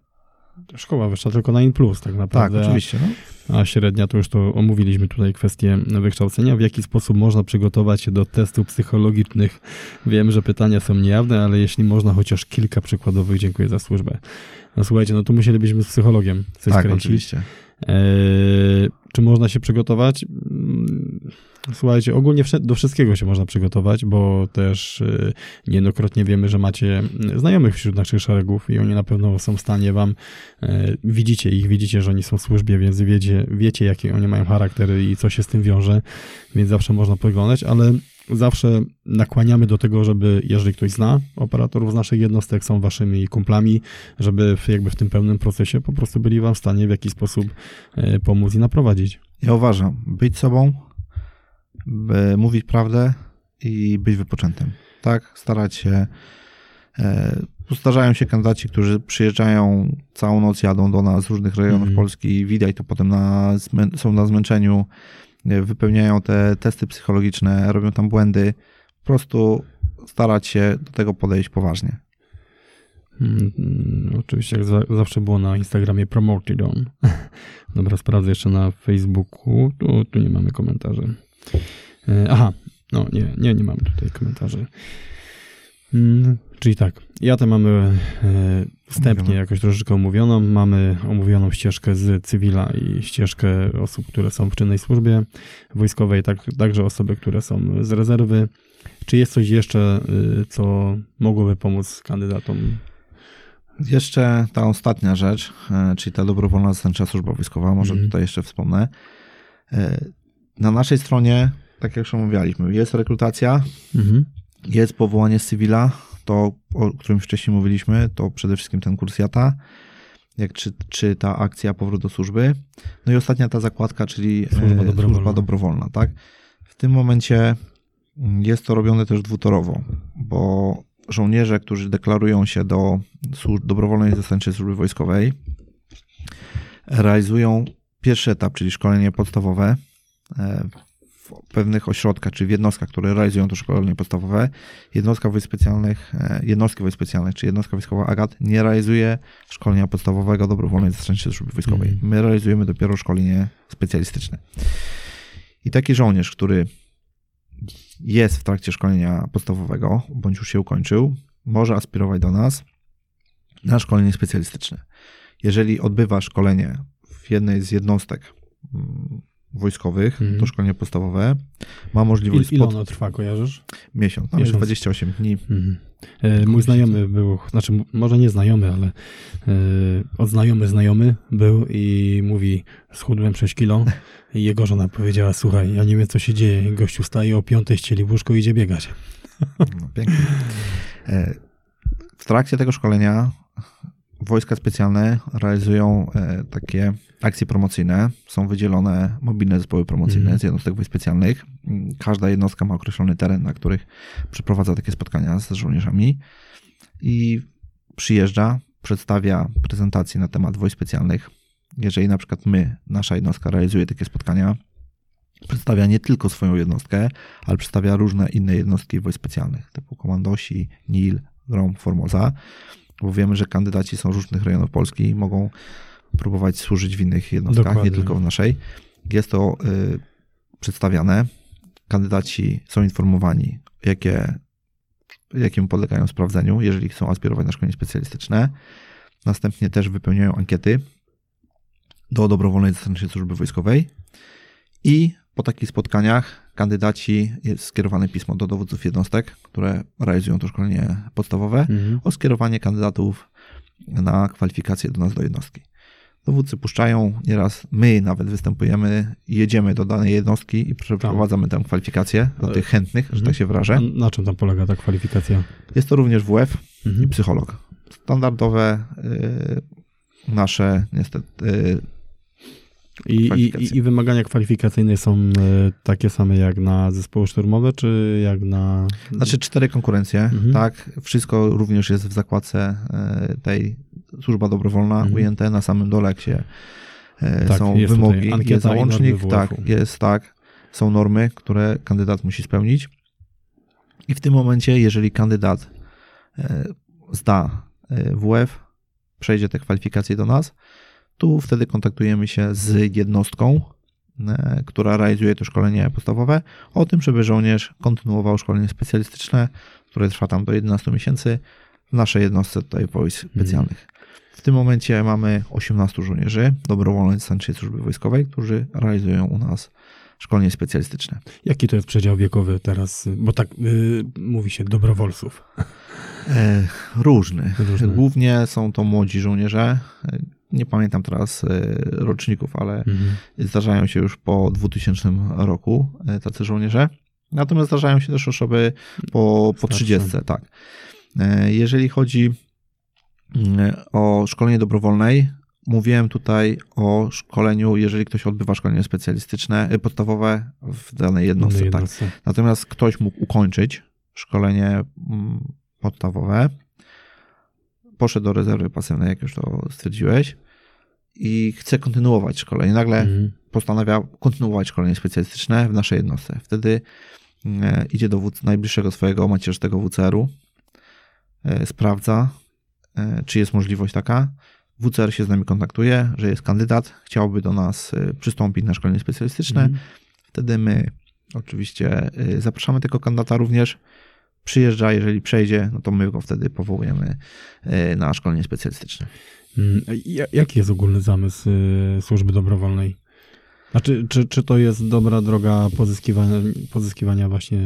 szkoła wyższa tylko na in plus tak Tak, naprawdę. a- oczywiście. No. a średnia to już to omówiliśmy tutaj kwestię wykształcenia. W jaki sposób można przygotować się do testów psychologicznych? Wiem, że pytania są niejawne, ale jeśli można chociaż kilka przykładowych, dziękuję za służbę. No słuchajcie, no to musielibyśmy z psychologiem coś Tak, skręcić. oczywiście. Eee, czy można się przygotować? Słuchajcie, ogólnie do wszystkiego się można przygotować, bo też e, niejednokrotnie wiemy, że macie mm, znajomych wśród naszych szeregów i oni na pewno są w stanie wam, e, widzicie ich, widzicie, że oni są w służbie, więc wiecie, wiecie jakie oni mają charaktery i co się z tym wiąże, więc zawsze można poglądać, ale zawsze nakłaniamy do tego, żeby jeżeli ktoś zna operatorów z naszych jednostek, są waszymi kumplami, żeby w, jakby w tym pełnym procesie po prostu byli wam w stanie w jakiś sposób pomóc i naprowadzić. Ja uważam, być sobą, mówić prawdę i być wypoczętym. Tak, starać się. E, Zdarzają się kandydaci, którzy przyjeżdżają całą noc, jadą do nas z różnych rejonów Mhm. Polski i widać to potem na, są na zmęczeniu, e, wypełniają te testy psychologiczne, robią tam błędy. Po prostu starać się do tego podejść poważnie. Mm, mm, Oczywiście jak za, zawsze było na Instagramie promoted on. Dobra, sprawdzę jeszcze na Facebooku. Tu, tu nie mamy komentarzy. E, Aha, no nie, nie, nie mamy tutaj komentarzy. Mm, Czyli tak, ja to mamy e, wstępnie jakoś troszeczkę omówioną. Mamy omówioną ścieżkę z cywila i ścieżkę osób, które są w czynnej służbie wojskowej, tak, także osoby, które są z rezerwy. Czy jest coś jeszcze, y, co mogłoby pomóc kandydatom Jeszcze ta ostatnia rzecz, e, czyli ta dobrowolna zastępcza służba wojskowa, może Mhm. tutaj jeszcze wspomnę. Na naszej stronie, tak jak już omawialiśmy, jest rekrutacja, Mhm. jest powołanie z cywila, to o którym wcześniej mówiliśmy, to przede wszystkim ten kurs JATA, jak czy, czy ta akcja powrót do służby. No i ostatnia ta zakładka, czyli e, Służba dobrowolna. służba dobrowolna, tak? W tym momencie mm, jest to robione też dwutorowo, bo żołnierze, którzy deklarują się do służ- dobrowolnej zastępczej służby wojskowej, realizują pierwszy etap, czyli szkolenie podstawowe e, w pewnych ośrodkach, czy w jednostkach, które realizują to szkolenie podstawowe. Jednostka wojsk specjalnych, e, jednostki wojsk specjalnych, czy jednostka wojskowa AGAT nie realizuje szkolenia podstawowego dobrowolnej zastępczej służby wojskowej. Mhm. My realizujemy dopiero szkolenie specjalistyczne. I taki żołnierz, który jest w trakcie szkolenia podstawowego, bądź już się ukończył, może aspirować do nas na szkolenie specjalistyczne. Jeżeli odbywa szkolenie w jednej z jednostek mm, wojskowych, Mhm. to szkolenie podstawowe, ma Il, możliwość ile spod... ono trwa, kojarzysz? miesiąc, tam jest Miesiąc. 28 dni. Mhm. E, mój znajomy był, znaczy może nie znajomy, ale e, odznajomy znajomy był i mówi, schudłem 6 kilo i jego żona powiedziała, słuchaj, ja nie wiem co się dzieje, gościu staje o piątej, ścieli w łóżko i idzie biegać. No, pięknie. E, W trakcie tego szkolenia wojska specjalne realizują e, takie akcje promocyjne. Są wydzielone mobilne zespoły promocyjne Mhm. z jednostek wojsk specjalnych. Każda jednostka ma określony teren, na których przeprowadza takie spotkania z żołnierzami i przyjeżdża, przedstawia prezentację na temat wojsk specjalnych. Jeżeli na przykład my, nasza jednostka realizuje takie spotkania, przedstawia nie tylko swoją jednostkę, ale przedstawia różne inne jednostki wojsk specjalnych, typu komandosi, NIL, GROM, Formosa, bo wiemy, że kandydaci są z różnych rejonów Polski i mogą próbować służyć w innych jednostkach, Dokładnie. nie tylko w naszej. Jest to y, przedstawiane. Kandydaci są informowani, jakie, jakim podlegają sprawdzeniu, jeżeli chcą aspirować na szkolenie specjalistyczne. Następnie też wypełniają ankiety do dobrowolnej zastępczej służby wojskowej i po takich spotkaniach kandydaci jest skierowane pismo do dowódców jednostek, które realizują to szkolenie podstawowe, Mhm. o skierowanie kandydatów na kwalifikacje do nas do jednostki. Dowódcy puszczają, nieraz my nawet występujemy, jedziemy do danej jednostki i przeprowadzamy tę kwalifikację dla tych chętnych, że Mhm. tak się wyrażę. A Na czym tam polega ta kwalifikacja? Jest to również WF i Mhm. psycholog. Standardowe y, nasze niestety I, i, i, wymagania kwalifikacyjne są e, takie same jak na zespoły szturmowe, czy jak na... Znaczy cztery konkurencje, Mhm. tak? Wszystko również jest w zakładce e, tej służba dobrowolna Mhm. ujęte na samym dole, jak się e, Tak, są jest wymogi, jest załącznik, tak, jest tak, są normy, które kandydat musi spełnić. I w tym momencie, jeżeli kandydat zda WF, przejdzie te kwalifikacje do nas, wtedy kontaktujemy się z jednostką, e, która realizuje to szkolenie podstawowe, o tym, żeby żołnierz kontynuował szkolenie specjalistyczne, które trwa tam do 11 miesięcy w naszej jednostce tutaj wojsk specjalnych. W tym momencie mamy 18 żołnierzy dobrowolnej Stanczej Służby Wojskowej, którzy realizują u nas szkolenie specjalistyczne. Jaki to jest przedział wiekowy teraz? Bo tak y, mówi się dobrowolców. E, różny. Różny. Głównie są to młodzi żołnierze. Nie pamiętam teraz e, roczników, ale Mhm. zdarzają się już po 2000 roku e, tacy żołnierze. Natomiast zdarzają się też osoby po, po Starsze. 30, tak. E, Jeżeli chodzi o szkolenie dobrowolnej, mówiłem tutaj o szkoleniu, jeżeli ktoś odbywa szkolenie specjalistyczne, podstawowe w danej jednostce, tak. Natomiast ktoś mógł ukończyć szkolenie mm, podstawowe, poszedł do rezerwy pasywnej, jak już to stwierdziłeś, i chce kontynuować szkolenie. Nagle Mhm. postanawia kontynuować szkolenie specjalistyczne w naszej jednostce. Wtedy e, idzie do WC, najbliższego swojego macierzystego WCR-u, e, sprawdza, e, czy jest możliwość taka. WCR się z nami kontaktuje, że jest kandydat, chciałby do nas przystąpić na szkolenie specjalistyczne. Mhm. Wtedy my oczywiście zapraszamy tego kandydata również. Przyjeżdża, jeżeli przejdzie, no to my go wtedy powołujemy na szkolenie specjalistyczne. Mm, ja- Jaki jest ogólny zamysł y, służby dobrowolnej? Znaczy, czy, czy to jest dobra droga pozyskiwania, pozyskiwania właśnie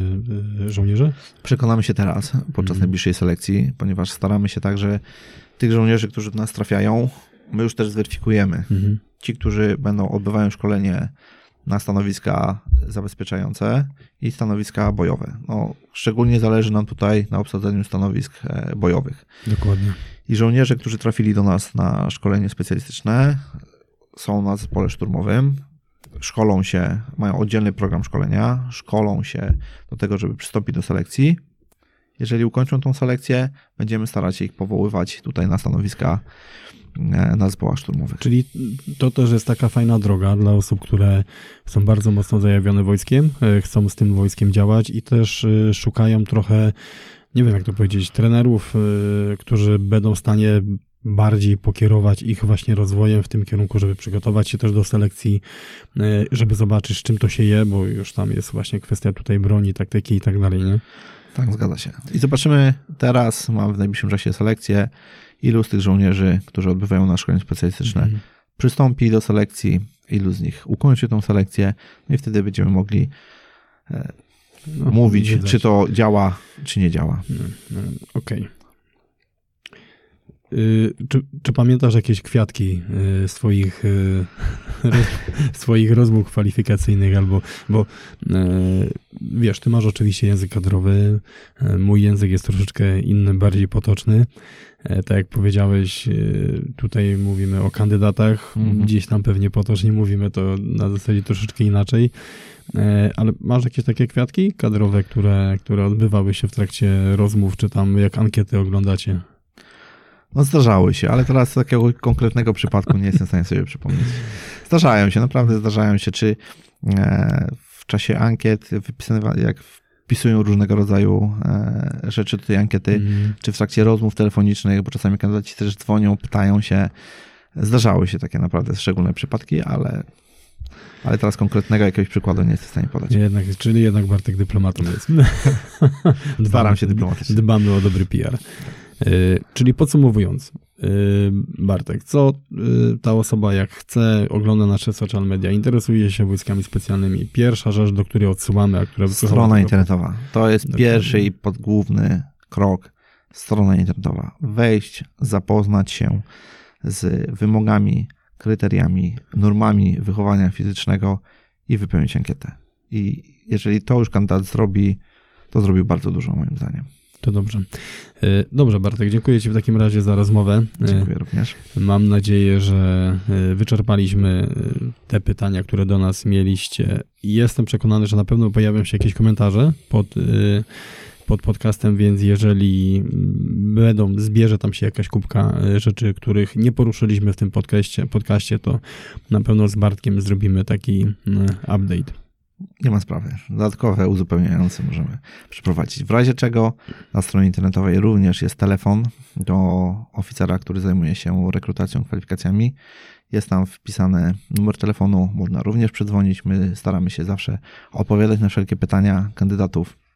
y, żołnierzy? Przekonamy się teraz, podczas Mhm. najbliższej selekcji, ponieważ staramy się także tych żołnierzy, którzy do nas trafiają, my już też zweryfikujemy. Mhm. Ci, którzy będą odbywają szkolenie na stanowiska zabezpieczające i stanowiska bojowe. No, szczególnie zależy nam tutaj na obsadzeniu stanowisk e, bojowych. Dokładnie. I żołnierze, którzy trafili do nas na szkolenie specjalistyczne, są na zespole szturmowym, szkolą się, mają oddzielny program szkolenia, szkolą się do tego, żeby przystąpić do selekcji. Jeżeli ukończą tą selekcję, będziemy starać się ich powoływać tutaj na stanowiska e, na zespołach szturmowych. Czyli to też jest taka fajna droga dla osób, które są bardzo mocno zajawione wojskiem, e, chcą z tym wojskiem działać i też e, szukają trochę, nie wiem jak to powiedzieć, trenerów, e, którzy będą w stanie bardziej pokierować ich właśnie rozwojem w tym kierunku, żeby przygotować się też do selekcji, e, żeby zobaczyć, z czym to się je, bo już tam jest właśnie kwestia tutaj broni, taktyki i tak dalej, nie? Tak, zgadza się. I zobaczymy teraz, mam w najbliższym czasie selekcję, ilu z tych żołnierzy, którzy odbywają na szkolenie specjalistyczne, Mhm. przystąpi do selekcji, ilu z nich ukończy tą selekcję, no i wtedy będziemy mogli No, mówić, czy to działa, czy nie działa. Okej. Y, Czy, czy pamiętasz jakieś kwiatki y, swoich, y, roz, swoich rozmów kwalifikacyjnych albo, bo y, wiesz, ty masz oczywiście język kadrowy, mój język jest troszeczkę inny, bardziej potoczny. E, Tak jak powiedziałeś, tutaj mówimy o kandydatach, Mhm. gdzieś tam pewnie potocznie mówimy to na zasadzie troszeczkę inaczej. E, Ale masz jakieś takie kwiatki kadrowe, które, które odbywały się w trakcie rozmów, czy tam jak ankiety oglądacie? No zdarzały się, ale teraz takiego konkretnego przypadku nie jestem w stanie sobie przypomnieć. Zdarzają się, naprawdę zdarzają się, czy e, w czasie ankiet wypisywa- jak wpisują różnego rodzaju e, rzeczy do tej ankiety, Mm. czy w trakcie rozmów telefonicznych, bo czasami kandydaci też dzwonią, pytają się. Zdarzały się takie naprawdę szczególne przypadki, ale, ale teraz konkretnego jakiegoś przykładu nie jestem w stanie podać. Jednak, czyli jednak Bartek dyplomatą jest. Staram się dyplomatycznie. Dbamy o dobry PR. Y, czyli podsumowując, y, Bartek, co y, ta osoba jak chce, ogląda nasze social media, interesuje się wojskami specjalnymi, pierwsza rzecz, do której odsyłamy, a która Strona internetowa. To jest Dokładnie. pierwszy i podgłówny krok. Strona internetowa. Wejść, zapoznać się z wymogami, kryteriami, normami wychowania fizycznego i wypełnić ankietę. I jeżeli to już kandydat zrobi, to zrobił bardzo dużo moim zdaniem. To dobrze. E, dobrze, Bartek, dziękuję Ci w takim razie za rozmowę. E, dziękuję również. Mam nadzieję, że wyczerpaliśmy te pytania, które do nas mieliście. Jestem przekonany, że na pewno pojawią się jakieś komentarze pod pod podcastem, więc jeżeli będą, zbierze tam się jakaś kubka e, rzeczy, których nie poruszyliśmy w tym podcaście, podcaście to na pewno z Bartkiem zrobimy taki mm, update. Nie ma sprawy. Dodatkowe, uzupełniające możemy przeprowadzić. W razie czego na stronie internetowej również jest telefon do oficera, który zajmuje się rekrutacją, kwalifikacjami. Jest tam wpisany numer telefonu, można również przedzwonić. My staramy się zawsze odpowiadać na wszelkie pytania kandydatów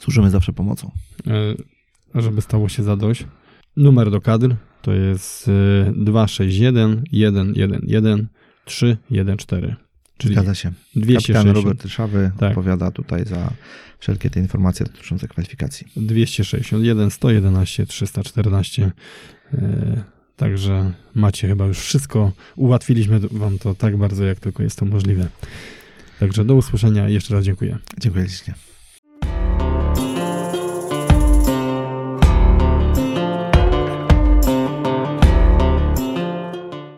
Służymy zawsze pomocą. E, żeby stało się zadość. Numer do kadr to jest 261 111 314. Czyli Zgadza się. 260. Kapitan Robert Ryszawy tak. odpowiada tutaj za wszelkie te informacje dotyczące kwalifikacji. 261 111 314. Także macie chyba już wszystko. Ułatwiliśmy wam to tak bardzo, jak tylko jest to możliwe. Także do usłyszenia. Jeszcze raz dziękuję. Dziękuję ślicznie.